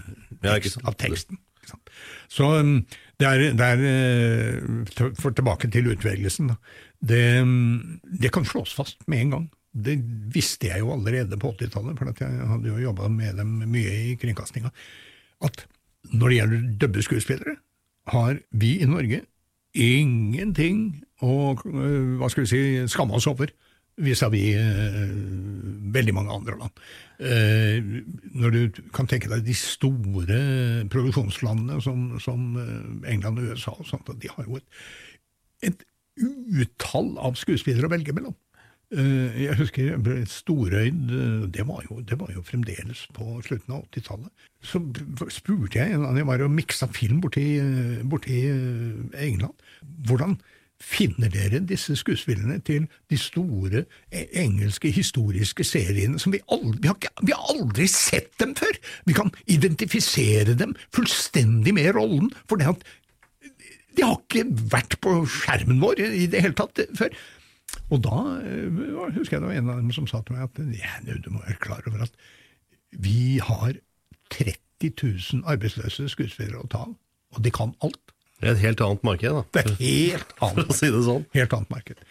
tekst, ja, av teksten. Så um, det er, det er eh, For tilbake til utvelgelsen. Det, um, det kan slås fast med en gang. Det visste jeg jo allerede på 80-tallet, for jeg hadde jo jobba med dem mye i kringkastinga. At når det gjelder dubbeskuespillere, har vi i Norge ingenting å øh, hva skal vi si, skamme oss over vis-à-vis øh, veldig mange andre land. Eh, når du kan tenke deg de store produksjonslandene som, som øh, England og USA, og sånt, de har jo et, et utall av skuespillere å velge mellom. Eh, Jeg husker storøyd, eh, det var, jo, det var jo fremdeles på slutten av 80-tallet. Så spurte jeg en annen, jeg var og miksa film borti, eh, borti eh, England, hvordan finner dere disse skuespillerne til de store eh, engelske historiske seriene som vi aldri, vi har, ikke, vi har aldri sett dem før? Vi kan identifisere dem fullstendig med rollen, for det at de har ikke vært på skjermen vår i det hele tatt før. Og da eh, husker jeg det var en av dem som sa til meg at ja, du må være klar over at vi har 30 000 arbeidsløse skuespillere å ta av, og de kan alt. Det er et helt annet marked da, Det er helt annet, for å si det sånn. helt annet marked.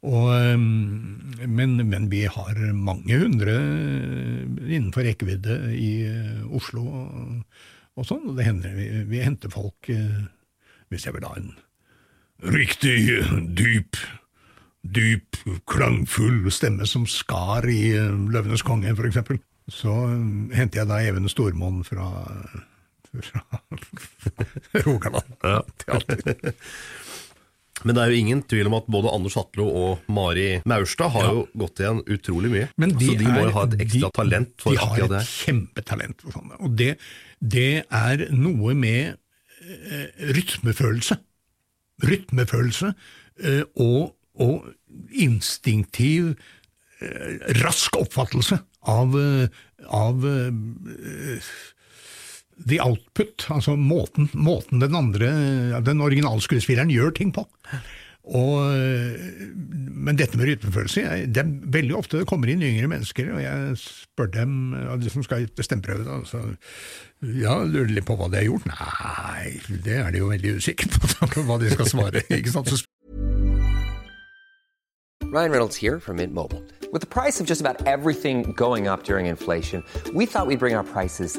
Og, um, men, men vi har mange hundre innenfor rekkevidde i uh, Oslo og, og sånn, og det hender vi, vi henter folk hvis jeg vil ha en riktig dyp dyp, klangfull stemme som skar i eh, Løvenes konge, for eksempel. Så eh, henter jeg da Even Stormoen fra, fra Rogaland. Ja. Teater. Men det er jo ingen tvil om at både Anders Hatlo og Mari Maurstad har jo gått igjen utrolig mye. Men de, så de må er- jo ha et ekstra de- talent for De har det et kjempetalent for sånne. Og det, det er noe med eh, rytmefølelse. Rytmefølelse eh, og, og instinktiv, eh, rask oppfattelse av, eh, av eh, the output, altså måten, måten den andre, den originalskuespilleren gjør ting på. Og, øh, men dette med rytmefølelse det er Veldig ofte det kommer inn yngre mennesker, og jeg spør dem av de som skal til stemmeprøve da, så, ja, lurer litt på hva de har gjort. Nei, det er de jo veldig usikre på hva de skal svare. ikke sant? Så Ryan Reynolds here from Mint Mobile. With the price of just about everything going up during inflation, we thought we'd bring our prices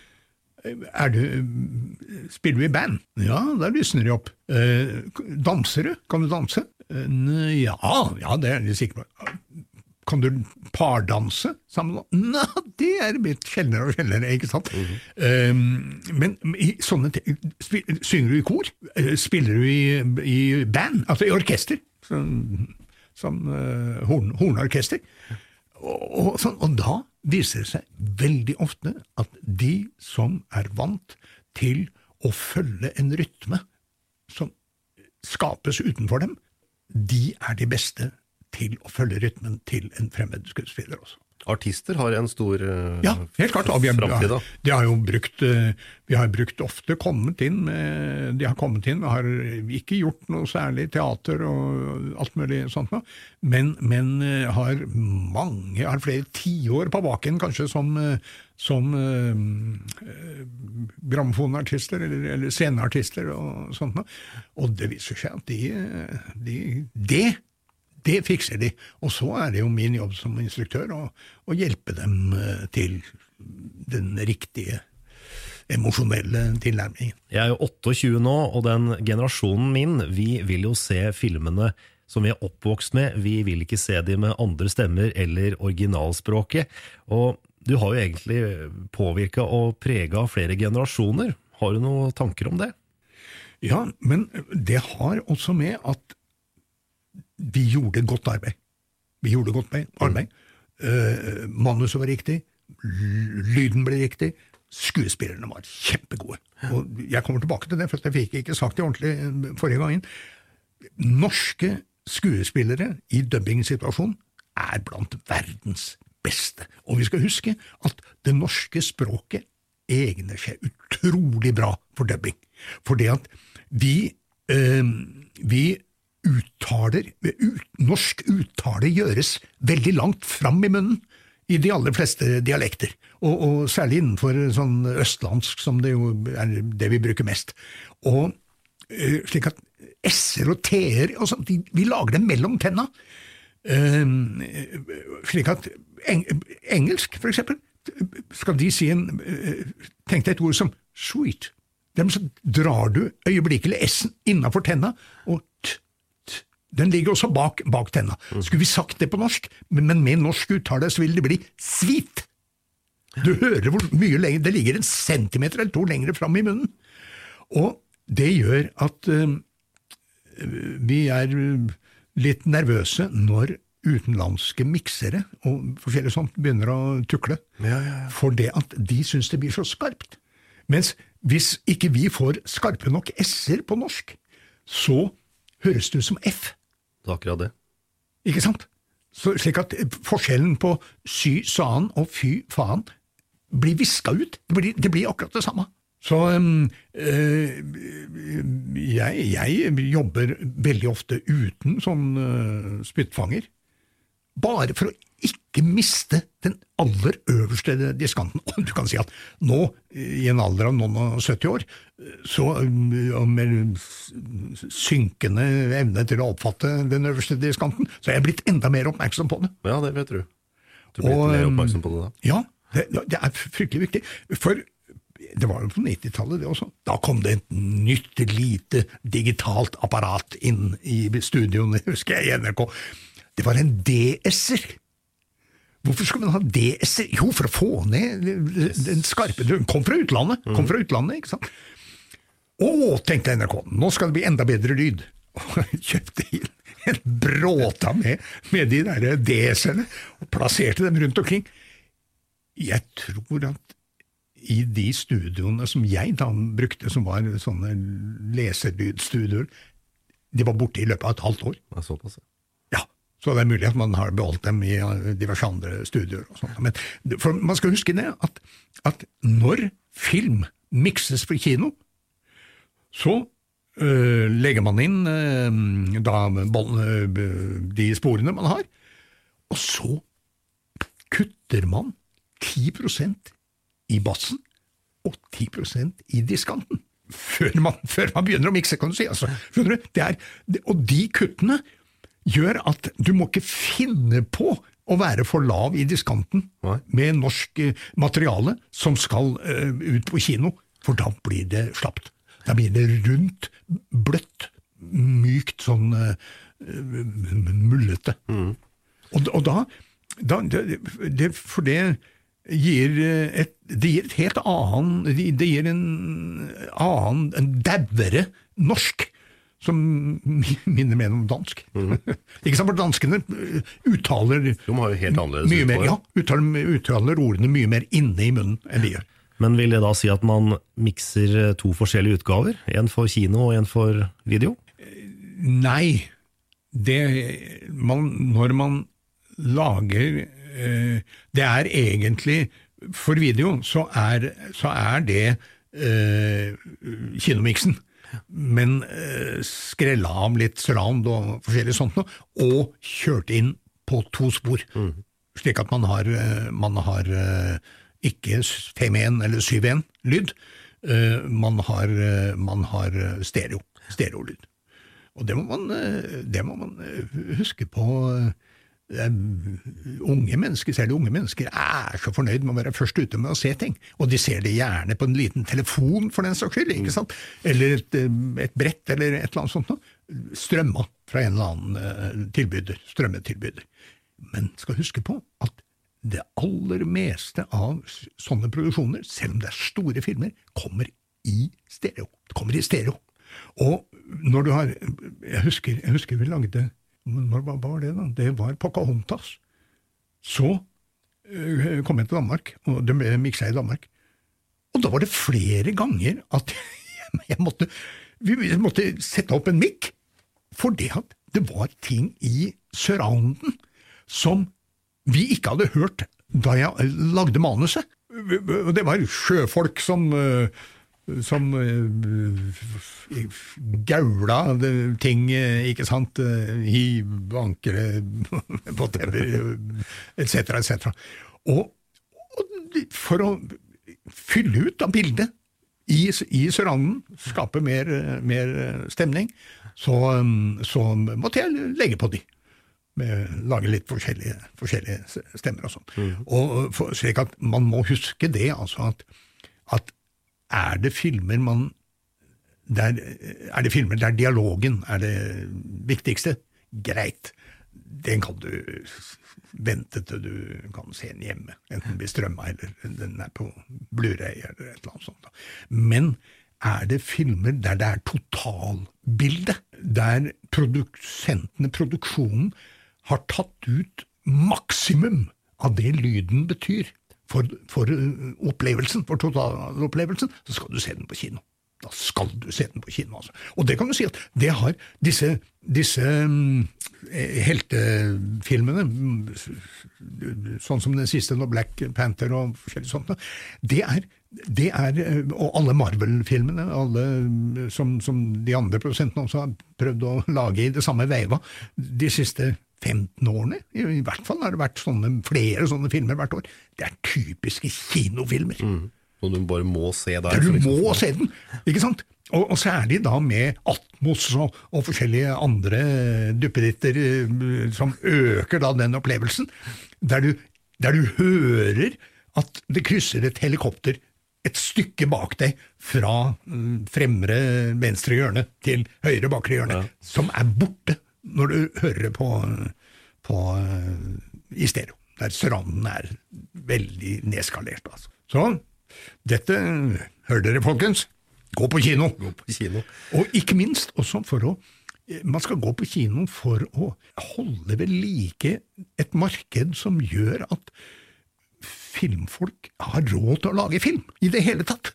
du, spiller du i band? Ja, da lysner de opp. Eh, danser du? Kan du danse? Eh, ja, ja, det er jeg sikker på. Kan du pardanse sammen? Nei, det er blitt sjeldnere og sjeldnere, ikke sant? Eh, men i sånne ting Synger du i kor? Eh, Spiller du i, i band? Altså i orkester? Sånn, eh, horn, hornorkester? Og, og, sånn, og da viser det seg veldig ofte at de som er vant til å følge en rytme som skapes utenfor dem, de er de beste til å følge rytmen til en fremmed skuespiller også. Artister har en stor eh, Ja, helt klart. Og vi, har, de har jo brukt, eh, vi har brukt ofte kommet inn med, De har kommet inn har ikke gjort noe særlig teater og alt mulig sånt noe, men, men eh, har mange, har flere tiår på baken kanskje som, som eh, grammofonartister eller, eller sceneartister og sånt noe. Og det viser seg at de, det, de, det fikser de, og så er det jo min jobb som instruktør å, å hjelpe dem eh, til den riktige emosjonelle tilnærmingen. Jeg er jo 28 nå, og den generasjonen min, vi vil jo se filmene som vi er oppvokst med. Vi vil ikke se de med andre stemmer eller originalspråket. Og du har jo egentlig påvirka og prega flere generasjoner. Har du noen tanker om det? Ja, men det har også med at vi gjorde godt arbeid. Vi gjorde godt arbeid. Uh, manuset var riktig, lyden ble riktig, skuespillerne var kjempegode. Og jeg kommer tilbake til det, for jeg fikk ikke sagt det ordentlig eh, forrige gangen. Norske skuespillere i dubbingsituasjonen er blant verdens beste. Og vi skal huske at det norske språket egner seg utrolig bra for dubbing. Fordi at vi, eh, vi uttaler ut, Norsk uttale gjøres veldig langt fram i munnen i de aller fleste dialekter, og, og særlig innenfor sånn østlandsk, som det jo er det vi bruker mest. Og eh, slik at s-er og t-er sånt, Vi lager dem mellom tenna. Eh, slik at eng, engelsk, for eksempel, skal de si en eh, Tenk deg et ord som sweet. Så drar du øyeblikkelig s-en innafor tenna, og t. Den ligger også bak, bak tenna. Skulle vi sagt det på norsk, men, men med norsk uttale, så vil det bli svit. Du hører hvor mye lenger Det ligger en centimeter eller to lenger fram i munnen. Og det gjør at uh, vi er litt nervøse når utenlandske miksere og forskjellig sånt begynner å tukle. For det at de syns det blir så skarpt. Mens hvis ikke vi får skarpe nok s-er på norsk, så høres det ut som f. Det er akkurat det. Ikke sant? Så, slik at forskjellen på sy sa-en og fy faen blir viska ut. Det blir, det blir akkurat det samme. Så øh, jeg, jeg jobber veldig ofte uten sånn øh, spyttfanger. Bare for å ikke miste den aller øverste diskanten. Du kan si at nå, i en alder av noen og 70 år, så øh, med synkende evne til å oppfatte den øverste diskanten, så er jeg blitt enda mer oppmerksom på det. Ja, det vet du. Du blir Og, mer um, oppmerksom på det da. Ja, det, det er fryktelig viktig. For det var jo på 90-tallet, det også. Da kom det et nytt, lite digitalt apparat inn i studioene, husker jeg, i NRK. Det var en DS-er. Hvorfor skulle man ha DS-er? Jo, for å få ned den skarpe Den kom fra utlandet, kom fra utlandet, ikke sant? Å, tenkte NRK, nå skal det bli enda bedre lyd. Og kjøpte inn en bråta med, med de der DS-ene, og plasserte dem rundt omkring. Jeg tror at i de studioene som jeg da brukte, som var sånne leselydstudioer, de var borte i løpet av et halvt år. Ja, såpass, ja. Så det er mulig at man har beholdt dem i eh, diverse andre studioer. og sånt. Men man skal huske det, at, at når film mikses for kino, så øh, legger man inn øh, da, de sporene man har, og så kutter man 10% i bassen og 10% i diskanten. Før man, før man begynner å mikse, kan du si. Altså, skjønner du? Er, og de kuttene gjør at du må ikke finne på å være for lav i diskanten Nei. med norsk eh, materiale som skal uh, ut på kino, for da blir det slapt. Da blir det rundt, bløtt, mykt, sånn uh, mullete. Og, og da, da det, det, For det gir et, det gir et helt annen Det det gir en annen, en dauere norsk, som minner mer om dansk. Ikke sant, for danskene eh, uttaler De har jo helt annerledes mye mer, ja, uttaler, uttaler ordene mye mer inne i munnen enn vi gjør. Men vil det da si at man mikser eh, to forskjellige utgaver? En for kino og en for video? Nei, det man, Når man lager eh, Det er egentlig For video så er, så er det eh, kinomiksen. Men eh, skrella av litt surround og forskjellig sånt noe, og kjørt inn på to spor. Slik at man har, eh, man har ikke 5-1 eller 7.1 lyd, eh, man har, eh, man har eh, stereo, stereolyd. Og det må man, eh, det må man eh, huske på. Unge mennesker, selv unge mennesker, er så fornøyd med å være først ute med å se ting. Og de ser det gjerne på en liten telefon, for den saks skyld, ikke sant? Eller et, et brett, eller et eller annet sånt noe. Strømma fra en eller annen eh, tilbyder, strømmetilbyder. Men skal huske på at det aller meste av sånne produksjoner, selv om det er store filmer, kommer i stereo. Det kommer i stereo. Og når du har Jeg husker, jeg husker vi lagde Hva var det, da? Det var Pocahontas. Så øh, kom jeg til Danmark, og det ble miksa i Danmark. Og da var det flere ganger at jeg måtte, vi måtte sette opp en mikk, det at det var ting i surrounden som vi ikke hadde hørt da jeg lagde manuset. Det var sjøfolk som øh, som øh, gaula ting, øh, ikke sant, øh, hiv, ankre, whatever, etc., etc. Og, og for å fylle ut av bildet i, i Søranden, skape mer, mer stemning, så, så måtte jeg legge på de med, lage litt forskjellige, forskjellige stemmer og sånn. Og for, slik at man må huske det, altså at, at er det filmer man der, Er det filmer der dialogen er det viktigste? Greit. Den kan du vente til du kan se den hjemme, enten blir strømma eller den er på Blu-ray eller et eller annet sånt. Men er det filmer der det er totalbilde, der produsentene, produksjonen, har tatt ut maksimum av det lyden betyr for, for uh, opplevelsen, for totalopplevelsen, så skal du se den på kino. Da skal du se den på kino, altså. Og det kan du si at det har disse, disse um, heltefilmene, mm, sånn som den siste, nå, Black Panther og forskjellig sånt, det er, det er Og alle Marvel-filmene, alle mm, som, som de andre produsentene også har prøvd å lage i det samme veiva de siste 15 årene. I, I, hvert fall har det vært sånne, flere sånne filmer hvert år. Det er typiske kinofilmer. Mm. Du bare må se der. Ja, du liksom. må se den, ikke sant? Og, og særlig da med Atmos og, og forskjellige andre duppeditter eh, som øker da den opplevelsen, der du, der du hører at det krysser et helikopter et stykke bak deg fra mm, fremre venstre hjørne til høyre bakre hjørne, Ja. som er borte når du hører på, på, i stereo, der stranden er veldig nedskalert. Altså. Så dette hører dere, folkens. Gå på kino! Gå på kino. Og ikke minst også for å man skal gå på kino for å holde ved like et marked som gjør at filmfolk har råd til å lage film i det hele tatt.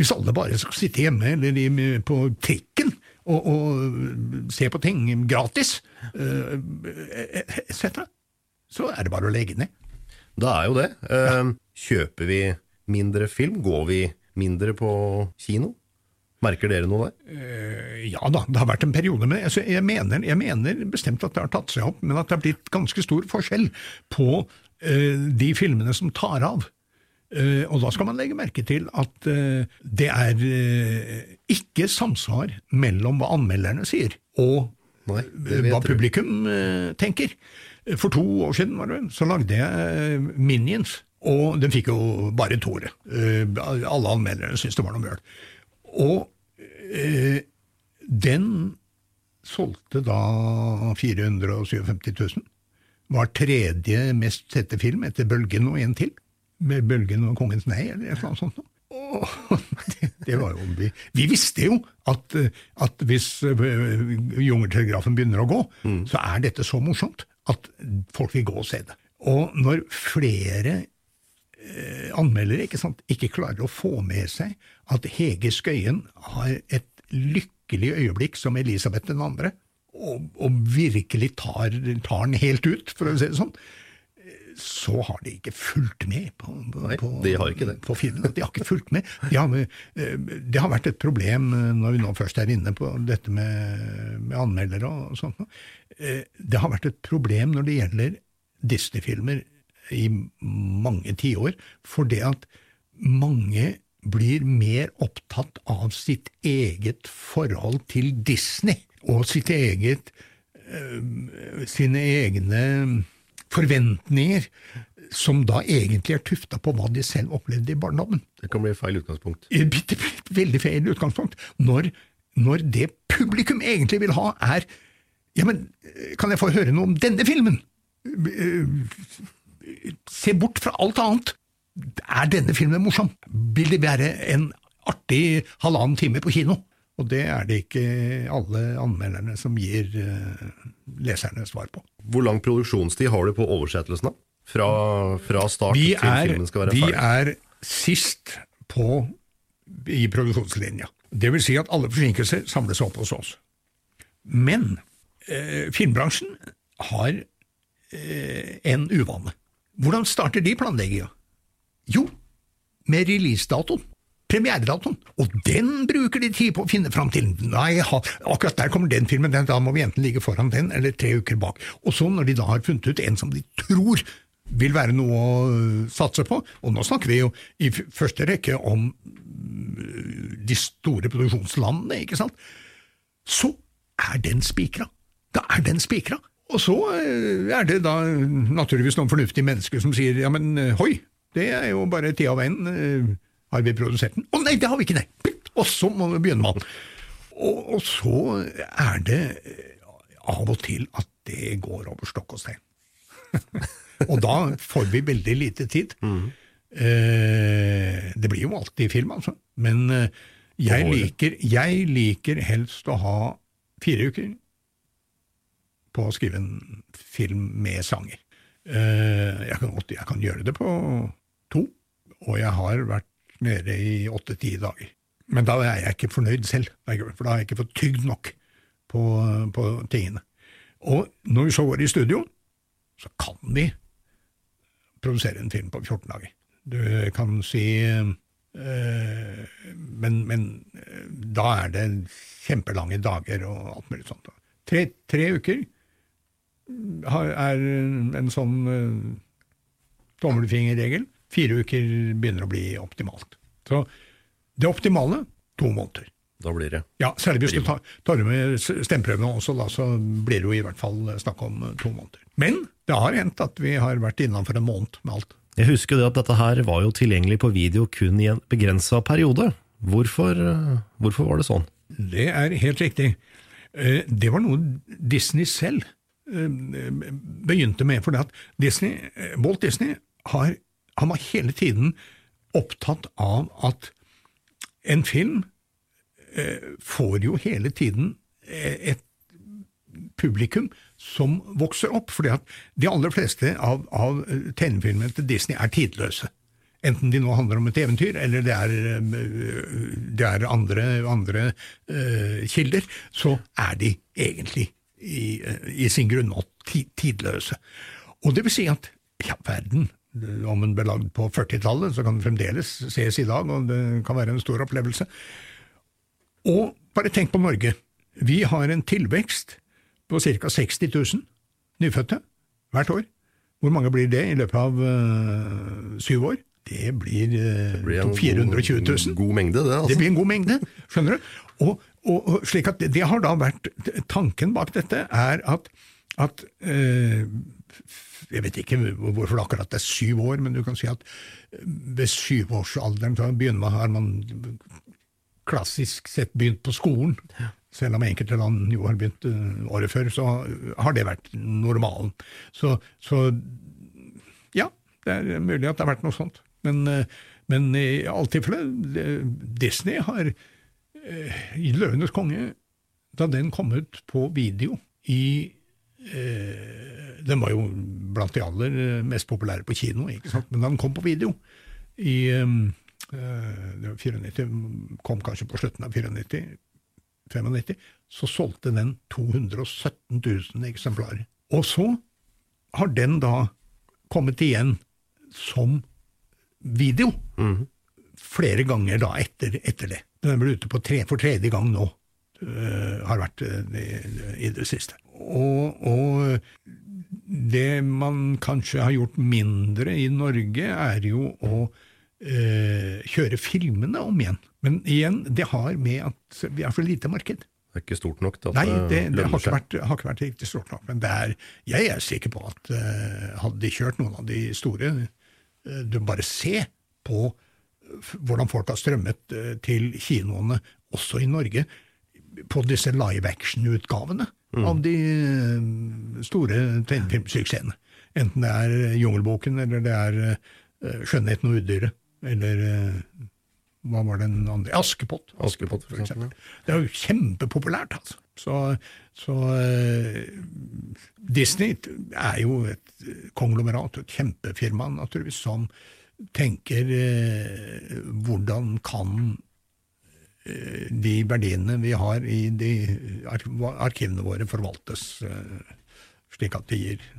Hvis alle bare skal sitte hjemme eller på trikken og, og se på ting gratis, uh, etc., så er det bare å legge ned. Det er jo det. Eh, Kjøper vi mindre film? Går vi mindre på kino? Merker dere noe der? Eh, Ja da, det har vært en periode, men altså, jeg, mener, jeg mener bestemt at det har tatt seg opp, men at det har blitt ganske stor forskjell på eh, de filmene som tar av. Eh, og da skal man legge merke til at eh, det er eh, ikke samsvar mellom hva anmelderne sier, og Nei, hva publikum tenker. For to år siden var det, vel, så lagde jeg Minions, og den fikk jo bare toere. Eh, alle anmelderne syntes det var noe møl. Og den solgte da 457 000. Var tredje mest sette film etter Bølgen og en til. Med Bølgen og Kongens nei, eller annet sånt. Og det, det var jo, vi, vi visste jo at, at hvis eh, Jungeltelegrafen begynner å gå, så er dette så morsomt at folk vil gå og se det. Og når flere eh, anmeldere ikke, sant, ikke klarer å få med seg at Hege Skøyen har et lykkelig øyeblikk som Elisabeth den andre, og, og virkelig tar, tar den helt ut, for å si det sånn, så har de ikke fulgt med på, på, Nei, de har ikke det. på filmen. De har ikke fulgt med. De har, eh, det har vært et problem eh, når vi nå først er inne på dette med, med anmeldere og sånt. Eh, Det har vært et problem når det gjelder Disney-filmer i mange tiår, for det at mange blir mer opptatt av sitt eget forhold til Disney og sitt eget sine egne forventninger, som da egentlig er tufta på hva de selv opplevde i barndommen. Det kan bli feil utgangspunkt. Et veldig feil utgangspunkt. Når, når det publikum egentlig vil ha, er Ja, men kan jeg få høre noe om denne filmen? Eh, Se bort fra alt annet. Er denne filmen morsom? Vil det være en artig halvannen time på kino? Og det er det ikke alle anmelderne som gir eh, leserne svar på. Hvor lang produksjonstid har du på oversettelsen? da? Fra, fra start Vi til er, filmen skal være vi ferdig? er sist på i produksjonslinja. Det vil si at alle forsinkelser samles opp hos oss. Men eh, filmbransjen har eh, en uvane. Hvordan starter de planlegginga? Jo, med releasedatoen. Premieredatoen. Og den bruker de tid på å finne fram til. Nei, akkurat der kommer den filmen, da må vi enten ligge foran den eller tre uker bak. Og så når de da har funnet ut en som de tror vil være noe å øh, satse på, og nå snakker vi jo i første rekke om øh, de store produksjonslandene, ikke sant, så er den spikra. Da er den spikra. Og så øh, er det da naturligvis noen fornuftige mennesker som sier ja, men hoi, det er jo bare tida og veien. Har vi produsert den? Å nei, det har vi ikke, nei! Og så må vi begynne med den. Og, og så er det øh, av og til at det går over stokk og stein. og da får vi veldig lite tid. Eh, det blir jo alltid film, altså. Men eh, jeg, liker, jeg liker helst å ha fire uker på å skrive en film med sanger. Eh, jeg, kan, jeg kan gjøre det på to, og jeg har vært nede i åtte-ti dager. Men da er jeg ikke fornøyd selv, for da har jeg ikke fått tygd nok på, på tingene. Og når vi så går i studio, så kan vi produsere en film på 14 dager. Du kan si øh, men, men eh, da er det kjempelange dager og alt mulig sånt. Tre, tre uker er en sånn øh, tommelfingerregel. Fire uker begynner å bli optimalt. Så det optimale to måneder. Da blir det Ja, Særlig hvis du tar, tar med stemmeprøvene også, da, så blir det jo i hvert fall snakk om eh, to måneder. Men det har hendt at vi har vært innenfor en måned med alt. Jeg husker det at dette her var jo tilgjengelig på video kun i en begrensa periode. Hvorfor, eh, hvorfor var det sånn? Det er helt riktig. Eh, Det var noe Disney selv eh, begynte med. For Disney, eh, Walt Disney har, han var hele tiden opptatt av at en film eh, får jo hele tiden eh, et publikum som vokser opp. fordi at de aller fleste av, av eh, tegnefilmene til Disney er tidløse. Enten de nå handler om et eventyr, eller det er, eh, det er andre, andre uh, kilder, så er de egentlig i, i sin grunnmål ti- tidløse. Og det vil si at ja, verden, om den ble lagd på 40-tallet, så kan den fremdeles ses i dag, og det kan være en stor opplevelse. Og bare tenk på Norge. Vi har en tilvekst på ca. 60 000 nyfødte hvert år. Hvor mange blir det i løpet av øh, syv år? Det blir, øh, Det blir en 420 000. God, god mengde, det. altså. Det blir en god mengde, skjønner du? Og, og, og slik at det, det har da vært Tanken bak dette er at, at eh, Jeg vet ikke hvorfor det akkurat er syv år, men du kan si at ved syvårsalderen begynner man, har man klassisk sett begynt på skolen. Selv om enkelte land jo har begynt eh, året før, så har det vært normalen. Så, så ja, det er mulig at det har vært noe sånt. Men, eh, men i alle tilfeller, Disney har eh, i Løvenes konge, da den kom ut på video i eh, Den var jo blant de aller eh, mest populære på kino, ikke sant? men da den kom på video i eh, det var 94, kom kanskje på slutten av 94, 95, så solgte den 217 000 eksemplarer. Og så har den da kommet igjen som video flere ganger da etter, etter det. Den ble ute på tre, for tredje gang nå, uh, har vært uh, i, i det siste. Og, og det man kanskje har gjort mindre i Norge, er jo å eh, kjøre filmene om igjen. Men igjen, det har med at vi er for lite marked. Det er ikke stort nok til at Nei, det, det har, ikke vært, har ikke vært riktig stort nok. Men er, jeg er sikker på at uh, hadde de kjørt noen av de store uh, Du bare se på hvordan folk har strømmet uh, til kinoene, også i Norge, på disse live action-utgavene av de eh, store tegnefilmsuksessene. Enten det er Jungelboken, eller det er eh, Skjønnheten og udyret, eller eh, hva var den andre? Askepott. Askepott, for eksempel. Det er jo kjempepopulært, altså. Så, så uh, Disney er jo et konglomerat, et kjempefirma, naturligvis, som tenker uh, hvordan kan eh, de verdiene vi har i de arkivene våre forvaltes eh, slik at de gir,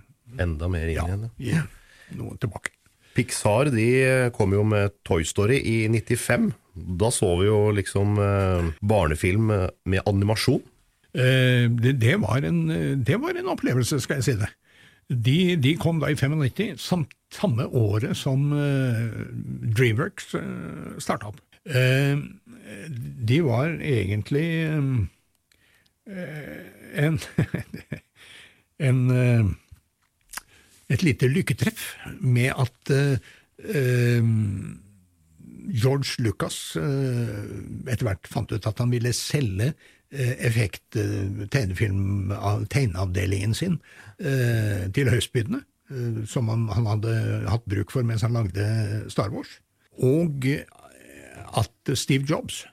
Enda mer inn ja, igjen. ja. gir noe tilbake. Pixar de kom jo med Toy Story i 95. Da så vi jo liksom eh, barnefilm eh, med animasjon. Eh, det, det, var en, det var en opplevelse, skal jeg si det. De, de kom da i 95, samt, samme året som eh, Dreamworks starta opp. Eh, de var egentlig eh, en, en eh, et lite lykketreff med at eh, George Lucas eh, etter hvert fant ut at han ville selge eh, effekt tegneavdelingen sin til høystbydende, som han, hadde hatt bruk for mens han lagde Star Wars. Og at Steve Jobs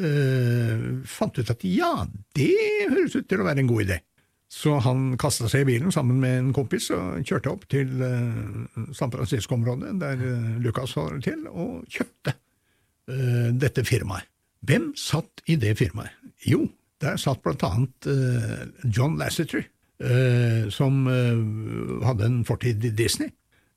eh, fant ut at ja, det høres ut til å være en god idé. Så han kasta seg i bilen sammen med en kompis og kjørte opp til uh, San Francisco-området, der uh, Lucas var til, og kjøpte uh, dette firmaet. Hvem satt i det firmaet? Jo, der satt blant annet uh, John Lasseter, som hadde en fortid i Disney,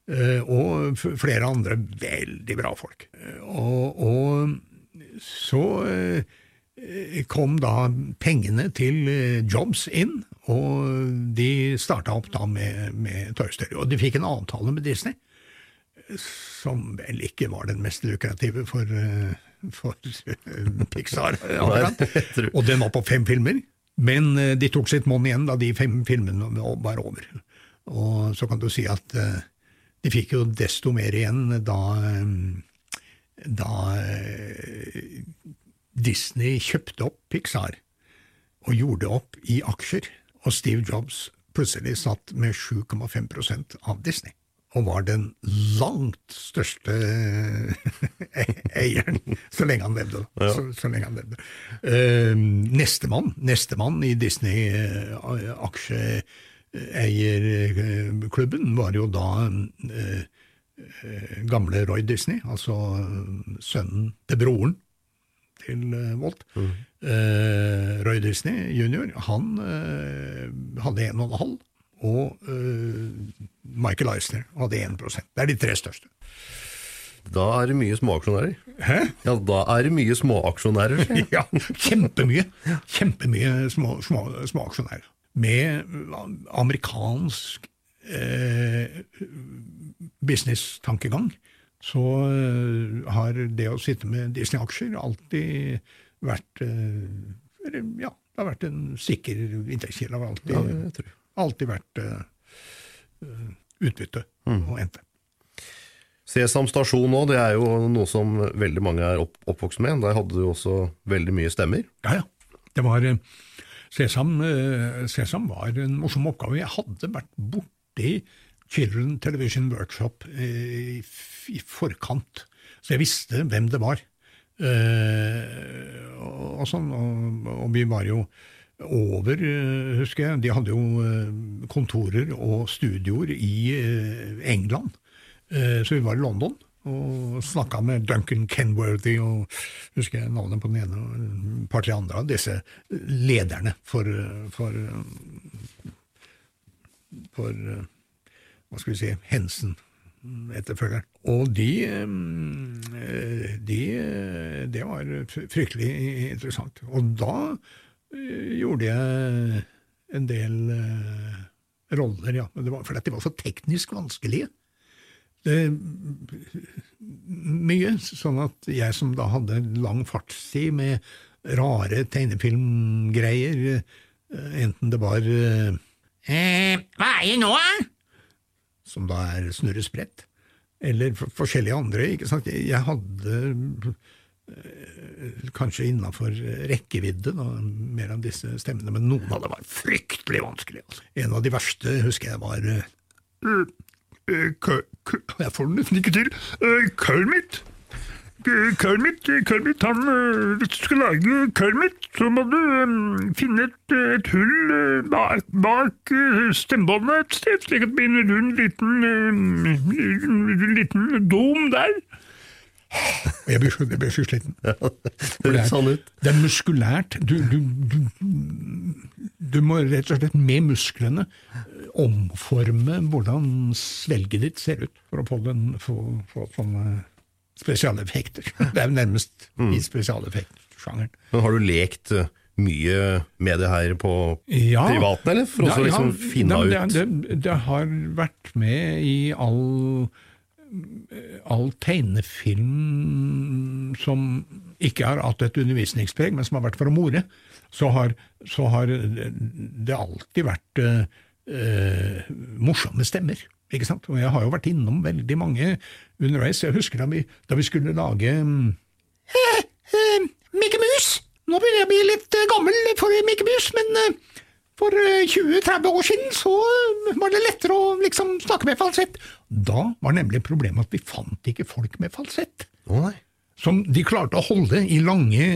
og flere andre veldig bra folk. Eh, Og, og så eh, kom da pengene til eh, Jobs inn, og de starta opp da med, med Toy Story. Og de fikk en avtale med Disney, som vel ikke var den mest lukrative for, eh, for eh, Pixar. Og den var på fem filmer, men eh, de tok sitt monn igjen da de fem filmene var over. Og så kan du si at eh, de fikk jo desto mer igjen da, eh, da eh, Disney kjøpte opp Pixar og gjorde opp i aksjer, og Steve Jobs plutselig satt med 7,5% av Disney. Og var den langt største eieren, så lenge han levde. Ja. Så, så lenge han levde. Uh, nestemann neste i Disney-aksjeeierklubben var jo da eh, eh, gamle Roy Disney, altså sønnen til broren til eh, Walt. Eh, Roy Disney jr. han eh, hadde 1,5, og eh, Michael Eisner hadde 1% Det er de tre største. Da er det mye småaksjonærer. Hæ? Ja, da er det mye småaksjonærer. Ja, kjempemye. Kjempemye små, små, små aksjonærer. Med amerikansk eh, business-tankegang så eh, har det å sitte med Disney-aksjer alltid vært eh, Ja, det har vært en sikker inntektskilde. Har alltid, Ja, alltid vært eh, utbytte utbytte og endte. Sesam stasjon nå, det er jo noe som veldig mange er opp, oppvokst med. Der hadde du også veldig mye stemmer. Ja, ja. Det var eh, Sesam, eh, Sesam var en morsom oppgave. Jeg hadde vært borti Children Television Workshop eh, i, forkant, så jeg visste hvem det var. Eh, og, sånn, og, og vi var jo over, husker jeg. De hadde jo kontorer og studioer i England. Så vi var i London og snakka med Duncan Kenworthy og husker jeg navnet på den ene og et par-tre andre av disse lederne for, for, for hva skal vi si, Hensen etterfølgeren. Og de, de Det var fryktelig interessant. Og da eh, gjorde jeg en del eh, roller, ja. Men det var fordi de var så teknisk vanskelige. Mye, sånn at jeg som da hadde lang fartstid med rare tegnefilmgreier, eh, enten det var eh, Eh, hva er det nå, da? som da er snurresprett, eller for, forskjellige andre. ikke sant? Jeg hadde eh, kanskje innafor rekkevidde da, mer av disse stemmene, men noen av dem var fryktelig vanskelige. Altså. En av de verste husker jeg var eh, Jeg får den ikke til. Eh, Kermit. Eh, Kermit, eh, Kermit han, eh, hvis du skal lage Kermit, så må du eh, finne et, eh, et hull eh, bak, bak eh, stemmebåndet et sted, slik at det blir en rund liten, eh, liten dom der. Så- jeg blir så sliten. Det høres sånn ut. Det er muskulært. Du, du, du, du må rett og slett med musklene eh, omforme hvordan svelget ditt ser ut, for å få, den, få, få sånne spesialeffekter. Det er jo nærmest i spesialeffektsjangeren. Men har du lekt eh, mye med det her på Ja. privaten, eller? For å Ja, liksom ja, finne nei, ut det, det, det har vært med i all, all tegnefilm som ikke har hatt et undervisningspreg, men som har vært for å more. Så har, så har det alltid vært uh, uh, morsomme stemmer. Ikke sant? Og jeg har jo vært innom veldig mange underveis. Jeg husker da vi, da vi skulle lage um, Mikke Mus! Nå begynner jeg å bli litt gammel for Mikke Mus, men for eh, 20-30 år siden så eh, var det lettere å liksom snakke med falsett. Da var nemlig problemet at vi fant ikke folk med falsett. Oh, som de klarte å holde i lange,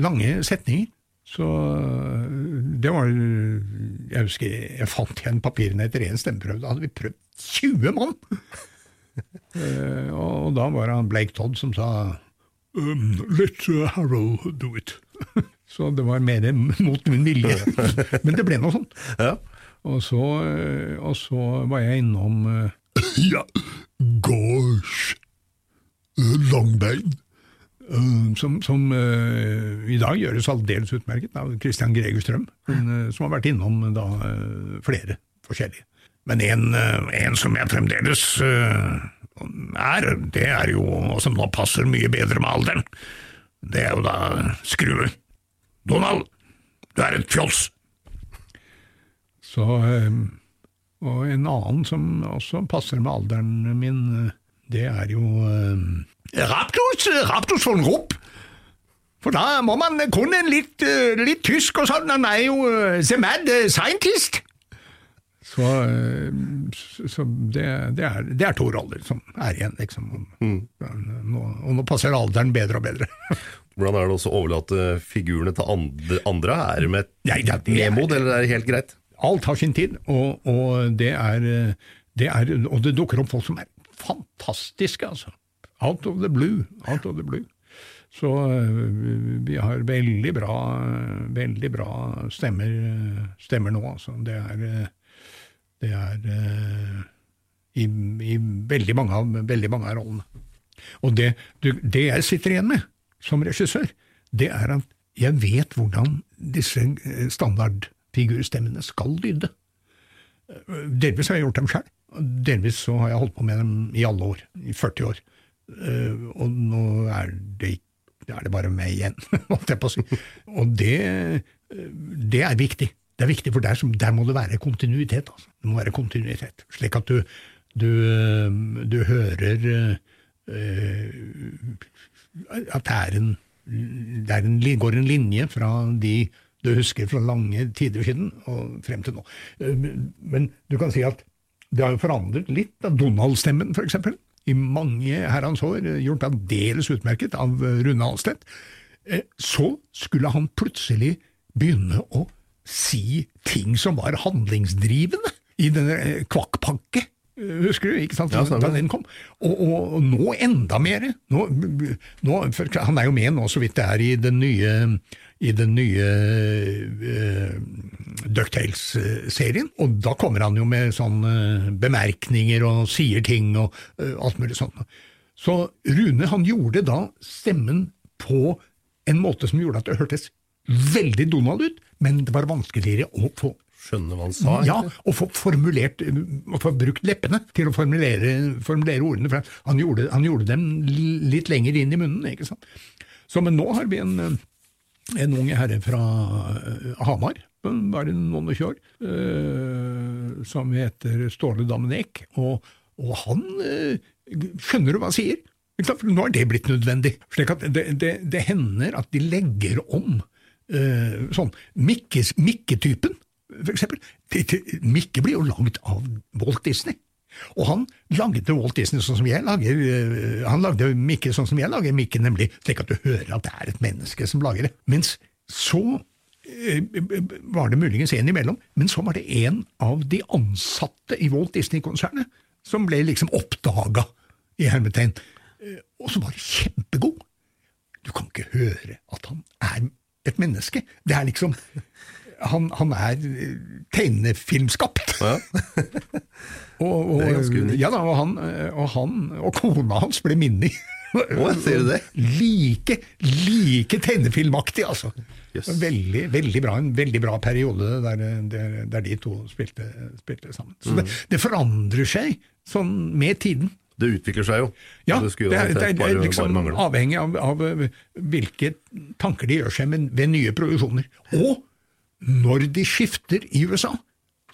lange setninger. Så det var jeg husker jeg fant igjen papirene etter én stemmeprøve. Da hadde vi prøvd 20 mann! uh, og da var det Blake Todd som sa um, Let uh, do it. så det var mer mot min vilje. Men det ble noe sånt. Ja. Og så, eh, og så var jeg innom eh, Ja, gosh, eh, langbein. Som, som i dag gjøres aldeles utmerket av Christian Gregerstrøm, men, eh, som har vært innom da flere forskjellige. Men en, en som jeg fremdeles er, det er jo, og som nå passer mye bedre med alderen, det er jo da Skrue. Donald, du er et fjols! Så, eh, og en annen som også passer med alderen min, eh, det er jo eh, Raptus, Raptus von Rupp. For da må man kunne litt, litt tysk og sånn, han er jo the mad scientist. Så, så det, det, er, det er to roller som er igjen, liksom. Nå, og nå passer alderen bedre og bedre. Hvordan er det også å overlate figurene til andre? andre? Er det med Ja, ja, det er- eller er det helt greit? Alt har sin tid, og, og, det er, det er, og det dukker opp folk som er fantastiske, altså. Out of the blue. Out of the blue. Så øh, vi har veldig bra, veldig bra stemmer, stemmer nå, altså. Det er, øh, det er i, i veldig, mange av, veldig mange av rollene. Og det, det jeg sitter igjen med som regissør, det er at jeg vet hvordan disse eh, standardfigurstemmene skal lyde. Eh, Delvis har jeg gjort dem sjøl, delvis så har jeg holdt på med dem i alle år, i 40 år. Eh, Og nå er det, er det bare meg igjen, holdt jeg på å si. Og det, det er viktig. Det er viktig, for der, der må det være kontinuitet. Altså. Det må være kontinuitet, slik at du, du, du hører eh, at det er en, det er en, går en linje fra de du husker fra lange tider siden og frem til nå. Eh, men- du kan si at det har jo forandret litt av Donald-stemmen, eksempel. I mange herrens år, eh, gjort aldeles utmerket av eh, Rune Alstedt. Så skulle han plutselig begynne å si ting som var handlingsdrivende i denne kvakkpakke. Eh, Husker du, ikke sant, Ja, da den kom? Og, og, og nå enda mer. Nå, nå, han er jo med nå, så vidt det er, i den nye, i den nye uh, Ducktales-serien. Og da kommer han jo med sånne bemerkninger og sier ting og uh, alt mulig sånt. Så Rune han gjorde da stemmen på en måte som gjorde at det hørtes veldig Donald ut, men det var vanskeligere å få Skjønne hva han sa? ja, og få formulert, og få brukt leppene til å formulere, formulere ordene. For han gjorde, han gjorde dem litt lenger inn i munnen. ikke sant? Så, men nå har vi en, en ung herre fra eh, Hamar, bare noen og tjue år, eh, som heter Ståle Damenek. Og, og han eh, skjønner du hva han sier? For Nå er det blitt nødvendig. slik at det, det, det hender at de legger om eh, sånn mikketypen. Mikke-typen, for eksempel. Mikke blir jo lagd av Walt Disney. Og han lagde Walt Disney sånn som jeg lager, eh, han lagde Mikke sånn som jeg lager Mikke, nemlig slik at du hører at det er et menneske som lager det. Mens så eh, var det muligens en imellom, men så var det en av de ansatte i Walt Disney-konsernet som ble liksom oppdaga, i hermetegn, eh, og som var kjempegod. Du kan ikke høre at han er et menneske. Det er liksom Han, han er tegnefilmskapt. tegnefilmskapt. og, og, Det er ganske unikt. Ja da, og han, og han og kona hans ble Minni. Å, sier du det? Like, like tegnefilmaktig, altså. Yes. Veldig, veldig bra. En veldig bra periode der, der, der de to spilte, spilte sammen. Så Mm. det, det forandrer seg sånn med tiden. Det utvikler seg jo. Ja, det det er, det er, bare, liksom avhengig av, av eh, hvilke tanker de gjør seg med, ved nye produksjoner. Og når de skifter i USA,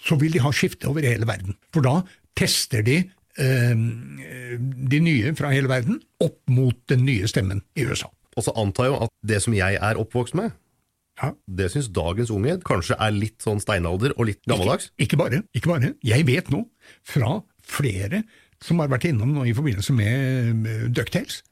så vil de ha skifte over hele verden. For da tester de eh, de nye fra hele verden opp mot den nye stemmen i USA. Og så antar jeg at det som jeg er oppvokst med, Ja. det syns dagens unge kanskje er litt sånn steinalder og litt gammeldags. Ikke, ikke bare. ikke bare. Jeg vet nå fra flere som har vært innom nå i forbindelse med med Ducktales,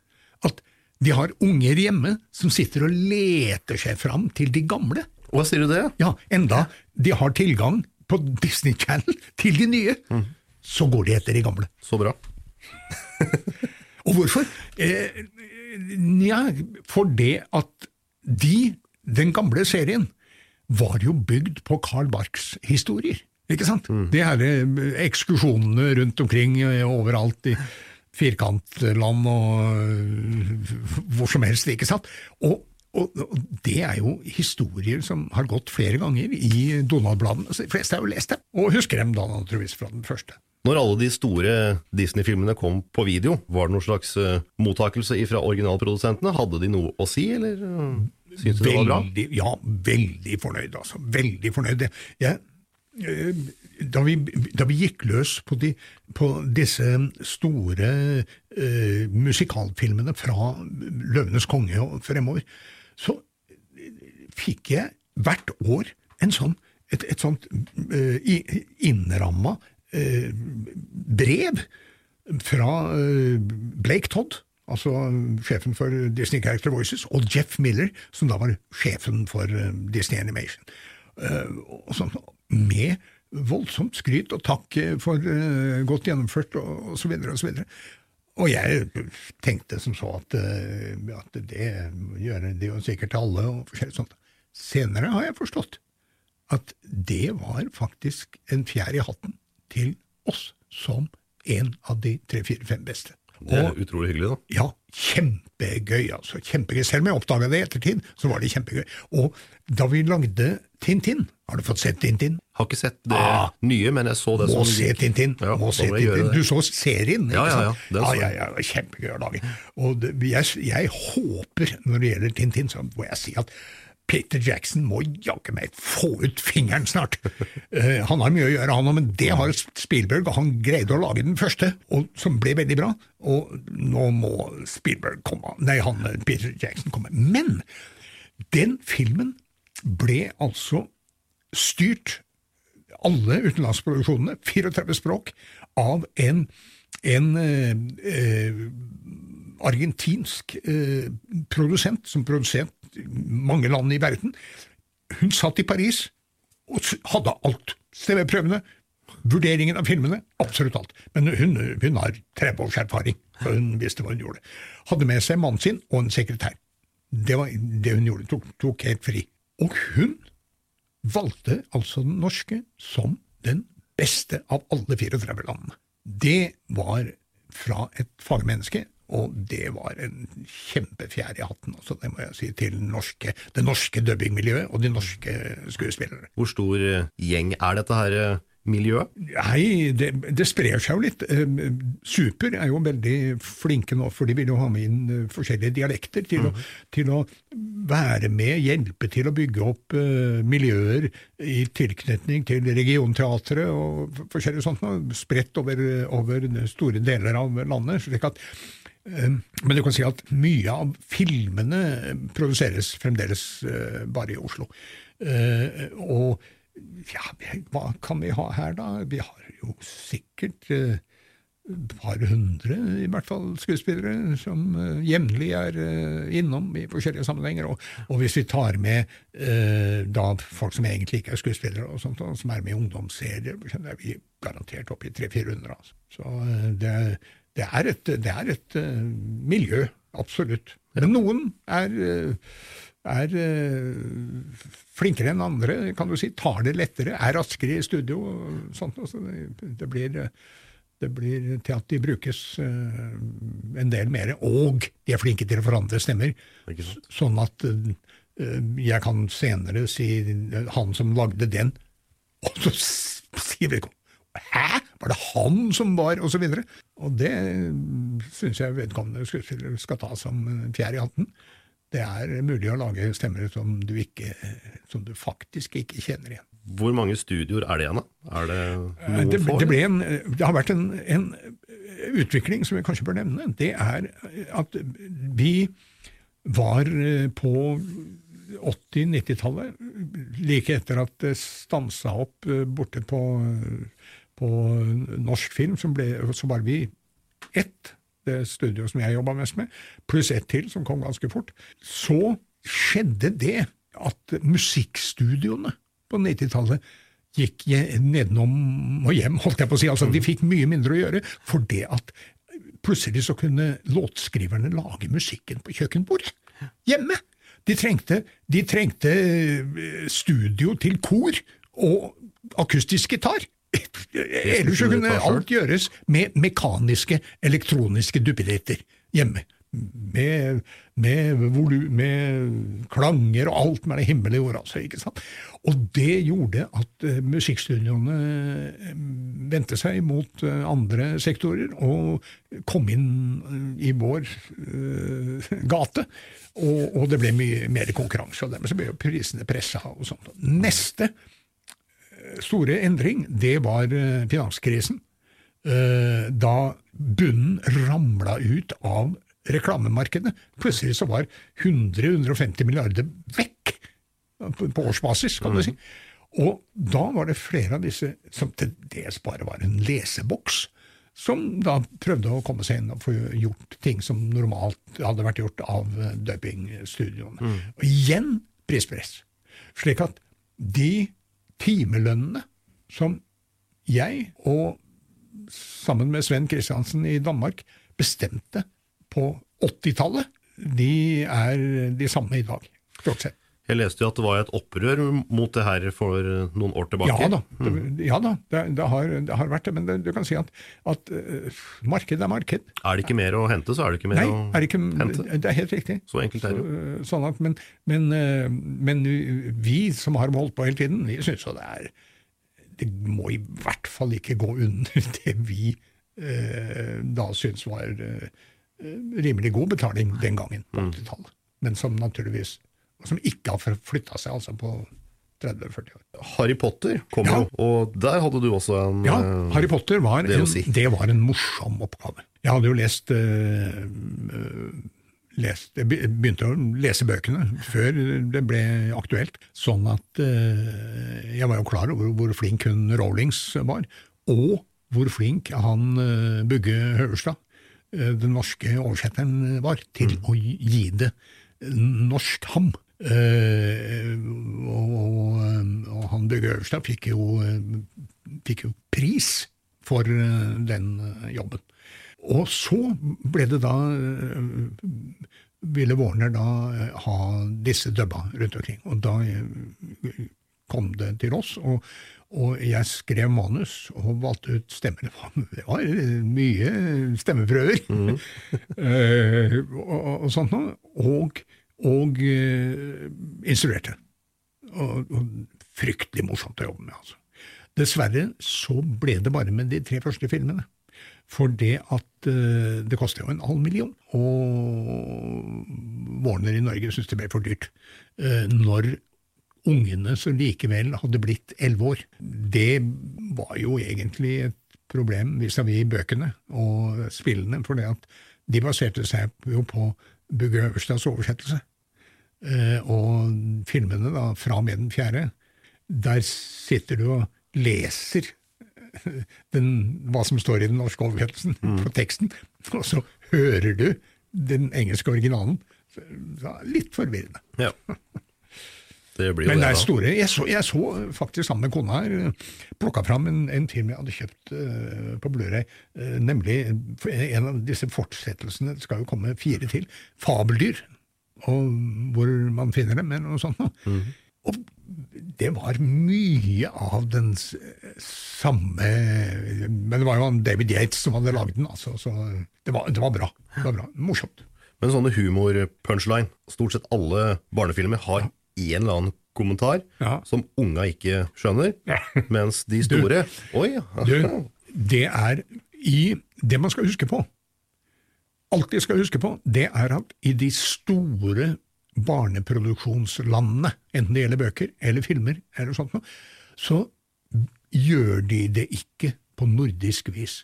at de har unger hjemme som sitter og leter seg fram til de gamle. Hva sier du det? Ja, enda de har tilgang på Disney Channel til de nye, så går de etter de gamle. Så bra. Og hvorfor? Eh, for det at de, den gamle serien, var jo bygd på Karl Barks historier. Ikke sant? De her eh, ekskursjonene rundt omkring eh, overalt i firkantland og eh, hvor som helst, ikke sant? Og, og, og det er jo historier som har gått flere ganger i Donald-bladene. De fleste har jo lest dem, og husker dem da naturligvis fra den første. Når alle de store Disney-filmene kom på video, var det noen slags uh, mottakelse fra originalprodusentene? Hadde de noe å si, eller uh, syntes du det var bra? Ja, veldig fornøyd, altså. Veldig fornøyd. Jeg, eh, da, vi, da vi gikk løs på, de, på disse store uh, musikalfilmene fra Løvenes konge og fremover, så fikk jeg hvert år sånn, et, et sånt uh, innramma uh, brev fra uh, Blake Todd, altså sjefen for Disney Character Voices, og Jeff Miller, som da var sjefen for eh, Disney Animation. Eh, sånn, med voldsomt skryt og takk eh, for eh, godt gjennomført, og, og så videre og så videre. Og jeg tenkte som så at, eh, at det gjør de jo sikkert til alle, og forskjellig sånt. Senere har jeg forstått at det var faktisk en fjær i hatten til oss som en av de tre, fire, fem beste. Det er utrolig hyggelig, da. Ja, kjempegøy, altså. Kjempegøy. Selv om jeg oppdaga det i ettertid, så var det kjempegøy. Og da vi lagde Tintin Har du fått sett Tintin? Har ikke sett det Ah. nye, men jeg så det Må som se Tintin! Ja, må se må Tintin. Du så serien, ikke Ja, ja, ja, sant? Ah, ja, ja, ja, kjempegøy å lage. Og det, jeg, jeg håper, når det gjelder Tintin, så må jeg si at Peter Jackson må jaggu meg få ut fingeren snart. Uh, han har mye å gjøre, han òg, men det har Spielberg, og han greide å lage den første, og, som ble veldig bra. Og nå må Spielberg komme, nei, han, eh, Peter Jackson komme. Men den filmen ble altså styrt alle utenlandsproduksjonene, 34 språk, av en, en uh, uh, argentinsk produsent som produsert mange land i verden. Hun satt i Paris og hadde alt. CV-prøvene, vurderingen av filmene, absolutt alt. Men hun, hun har 30 års erfaring, så hun visste hva hun gjorde. Hadde med seg mannen sin og en sekretær. Det var det hun gjorde, tok, tok helt fri. Og hun valgte altså den norske som den beste av alle 34 landene. Det var fra et fagmenneske, og det var en kjempefjær i hatten, altså, det må jeg si, til norske, det norske dubbingmiljøet og de norske skuespillere. Hvor stor eh, gjeng er dette her eh, miljøet? Nei, det, det sprer seg jo litt. Eh, Super er jo veldig flinke nå, for de vil jo ha med inn eh, forskjellige dialekter til, å, til å være med, hjelpe til å bygge opp uh, miljøer i tilknytning til regionteatret og forskjellig sånt, spredt over, over store deler av landet. slik at men du kan si at mye av filmene produseres fremdeles eh, bare i Oslo. Eh, og ja, hva kan vi ha her, da? Vi har jo sikkert eh, et par hundre, i hvert fall, skuespillere som uh, jevnlig er uh, innom i forskjellige sammenhenger. Og, og hvis vi tar med uh, da folk som egentlig ikke er skuespillere, og sånt, og som er med i ungdomsserier, er vi garantert oppe i 300-400. Altså. Så det det, det er et, det er et uh, miljø, absolutt. Men noen er eh, er uh, flinkere enn andre, kan du si, tar det lettere, er raskere i studio. og sånt, så det, det, blir, det blir til at de brukes uh, en del mer, og de er flinke til å forandre stemmer, sånn at jeg kan senere si han som lagde den, og så sier vedkommende Hæ, var det han som var Og så videre. Og det syns jeg vedkommende skuespiller skal ta som fjær i hatten. Det er mulig å lage stemmer som du, ikke, som du faktisk ikke kjenner igjen. Hvor mange studioer er det igjen, da? Er det Eh, noen Det, det, ble en, det har vært en, en utvikling som vi kanskje bør nevne. Det er at vi var eh, på 80-90-tallet, like etter at det stansa opp eh, borte på, på norsk film, som ble, så var vi ett, det studioet som jeg jobba mest med, pluss ett til som kom ganske fort. Så skjedde det at musikkstudioene på 90-tallet gikk nedenom og hjem, holdt jeg på å si. Altså, De fikk mye mindre å gjøre, for det at plutselig så kunne låtskriverne lage musikken på kjøkkenbordet hjemme. De trengte, de trengte eh, studio til kor og akustisk gitar. Ellers kunne alt gjøres med mekaniske, elektroniske duppeditter hjemme. Med, med, volu, med klanger og alt med det himmel og jord, altså. ikke sant? Og det gjorde at uh, musikkstudioene eh, vendte seg mot uh, andre sektorer og kom inn uh, i vår gate. Og, og det ble mye mer konkurranse, og dermed så ble jo prisene pressa og sånt. Neste store endring, det var eh, finanskrisen. Eh, Da bunnen ramla ut av reklamemarkedet. Plutselig så var 100-150 milliarder vekk på på årsbasis, kan du si. Og da var det flere av disse som til dels bare var en leseboks, som da prøvde å komme seg inn og få gjort ting som normalt hadde vært gjort av døpingstudioene. dubbingstudioene. Og igjen prispress. Slik at de timelønnene som jeg og sammen med Sven Kristiansen i Danmark bestemte på 80-tallet, de er de samme i dag, stort sett. Jeg leste jo at det var et opprør mot det her for noen år tilbake. Ja da, det, ja da det, det, har, det har vært det, men du kan si at, at uh, marked er marked. Er det ikke mer å hente, så er det ikke mer Nei, å er ikke, hente. det er helt riktig. Så enkelt er det jo. Så, sånn at, men, men, uh, men vi som har holdt på hele tiden, vi syns jo det er Det må i hvert fall ikke gå under det vi uh, da syns var eh, rimelig god betaling den gangen på Mm. 80-tallet. Men som naturligvis som ikke har flytta seg altså på 30-40 år. Harry Potter kom Ja. jo, og der hadde du også en Ja, eh, Harry Potter var, det en, si. det var en morsom oppgave. Jeg hadde jo lest, eh, lest Jeg begynte å lese bøkene før det ble aktuelt, sånn at eh, jeg var jo klar over hvor flink hun Rowlings var, og hvor flink han eh, Bugge Høverstad, den norske oversetteren, var til Mm. å gi det norsk ham. Eh, og, og, og han Øverstad fikk jo, eh, fikk jo pris for eh, den eh, jobben. Og så ble det da eh, Ville Warner da eh, ha disse dubba rundt omkring. Og da eh, kom det til oss, og, og jeg skrev manus og valgte ut stemmer. Det var, eh, mye stemmeprøver Eh, og, og sånt noe. Og, og eh, instruerte. Og, og fryktelig morsomt å jobbe med, altså. Dessverre så ble det bare med de tre første filmene. For det at eh, det koster jo en halv million, og Warner i Norge syntes det ble for dyrt. Eh, når ungene som likevel hadde blitt elleve år. Det var jo egentlig et problem vis-à-vis bøkene og spillene, for det at de baserte seg jo på Bugge Øverstads oversettelse. Eh, og filmene da, fra og med den fjerde, der sitter du og leser den, hva som står i den norske oversettelsen på teksten, og så hører du den engelske originalen. Litt forvirrende. Ja. Det blir jo Men det er store. Jeg så, jeg så faktisk sammen med kona her, plukka fram en, en film jeg hadde kjøpt uh, på Blu-ray, eh, nemlig en av disse fortsettelsene, det skal jo komme fire til, Fabeldyr, og hvor man finner dem, eller noe sånt. Mhm. Og det var mye av den samme Men det var jo David Yates som hadde lagd den, altså, så det var, det var bra. Det var bra. Morsomt. Men sånne humor-punchline, stort sett alle barnefilmer har en eller annen kommentar Ja. som unga ikke skjønner, mens de store Oi. Du, det er i Det man skal huske på, alltid skal huske på, det er at i de store barneproduksjonslandene, enten det gjelder bøker eller filmer, eller sånt noe, så gjør de det ikke på nordisk vis.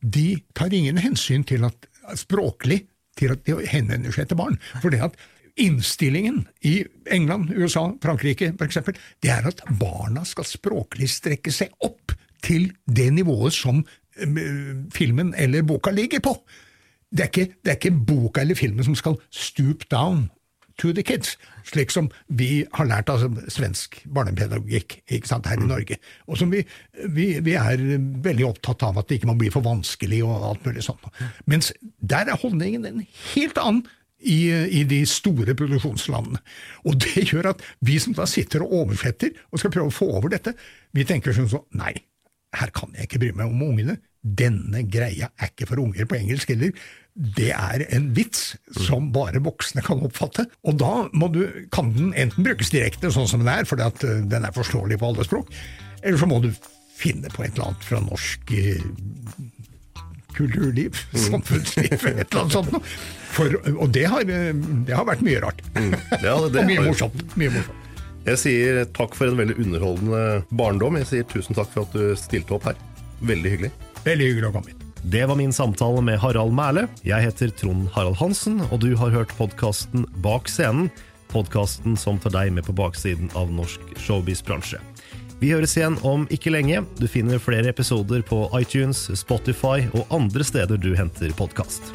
De tar ingen hensyn til at språklig til at de henvender seg til barn. For det at innstillingen i England, USA, Frankrike f.eks., det er at barna skal språklig strekke seg opp til det nivået som eh, filmen eller boka ligger på. Det er, ikke, det er ikke boka eller filmen som skal stoop down to the kids, slik som vi har lært av svensk barnepedagogikk ikke sant, her i Norge. Og som vi, vi, vi, er veldig opptatt av at det ikke må bli for vanskelig og alt mulig sånt. Mens der er holdningen en helt annen. I, i, de store produksjonslandene. Og det gjør at vi som da sitter og oversetter og skal prøve å få over dette, vi tenker sånn sånn Nei, her kan jeg ikke bry meg om ungene. Denne greia er ikke for unger på engelsk heller det er en vits som bare voksne kan oppfatte. Og da du, kan den enten brukes direkte, sånn som den er, fordi at eh, den er forståelig på alle språk, eller så må du finne på et eller annet fra norsk eh, kulturliv, mm. samfunnsliv, et eller annet sånt noe. For, og det har, det har, vært mye rart. Mm. Ja, det, og mye morsomt. Mye morsomt. Jeg sier takk for en veldig underholdende barndom. Jeg sier tusen takk for at du stilte opp her. Veldig hyggelig. Veldig hyggelig å komme hit. Det var min samtale med Harald Mæle. Jeg heter Trond Harald Hansen, og du har hørt podkasten Bak scenen. Podkasten som tar deg med på baksiden av norsk showbiz-bransje. Vi høres igjen om ikke lenge. Du finner flere episoder på iTunes, Spotify og andre steder du henter podkast.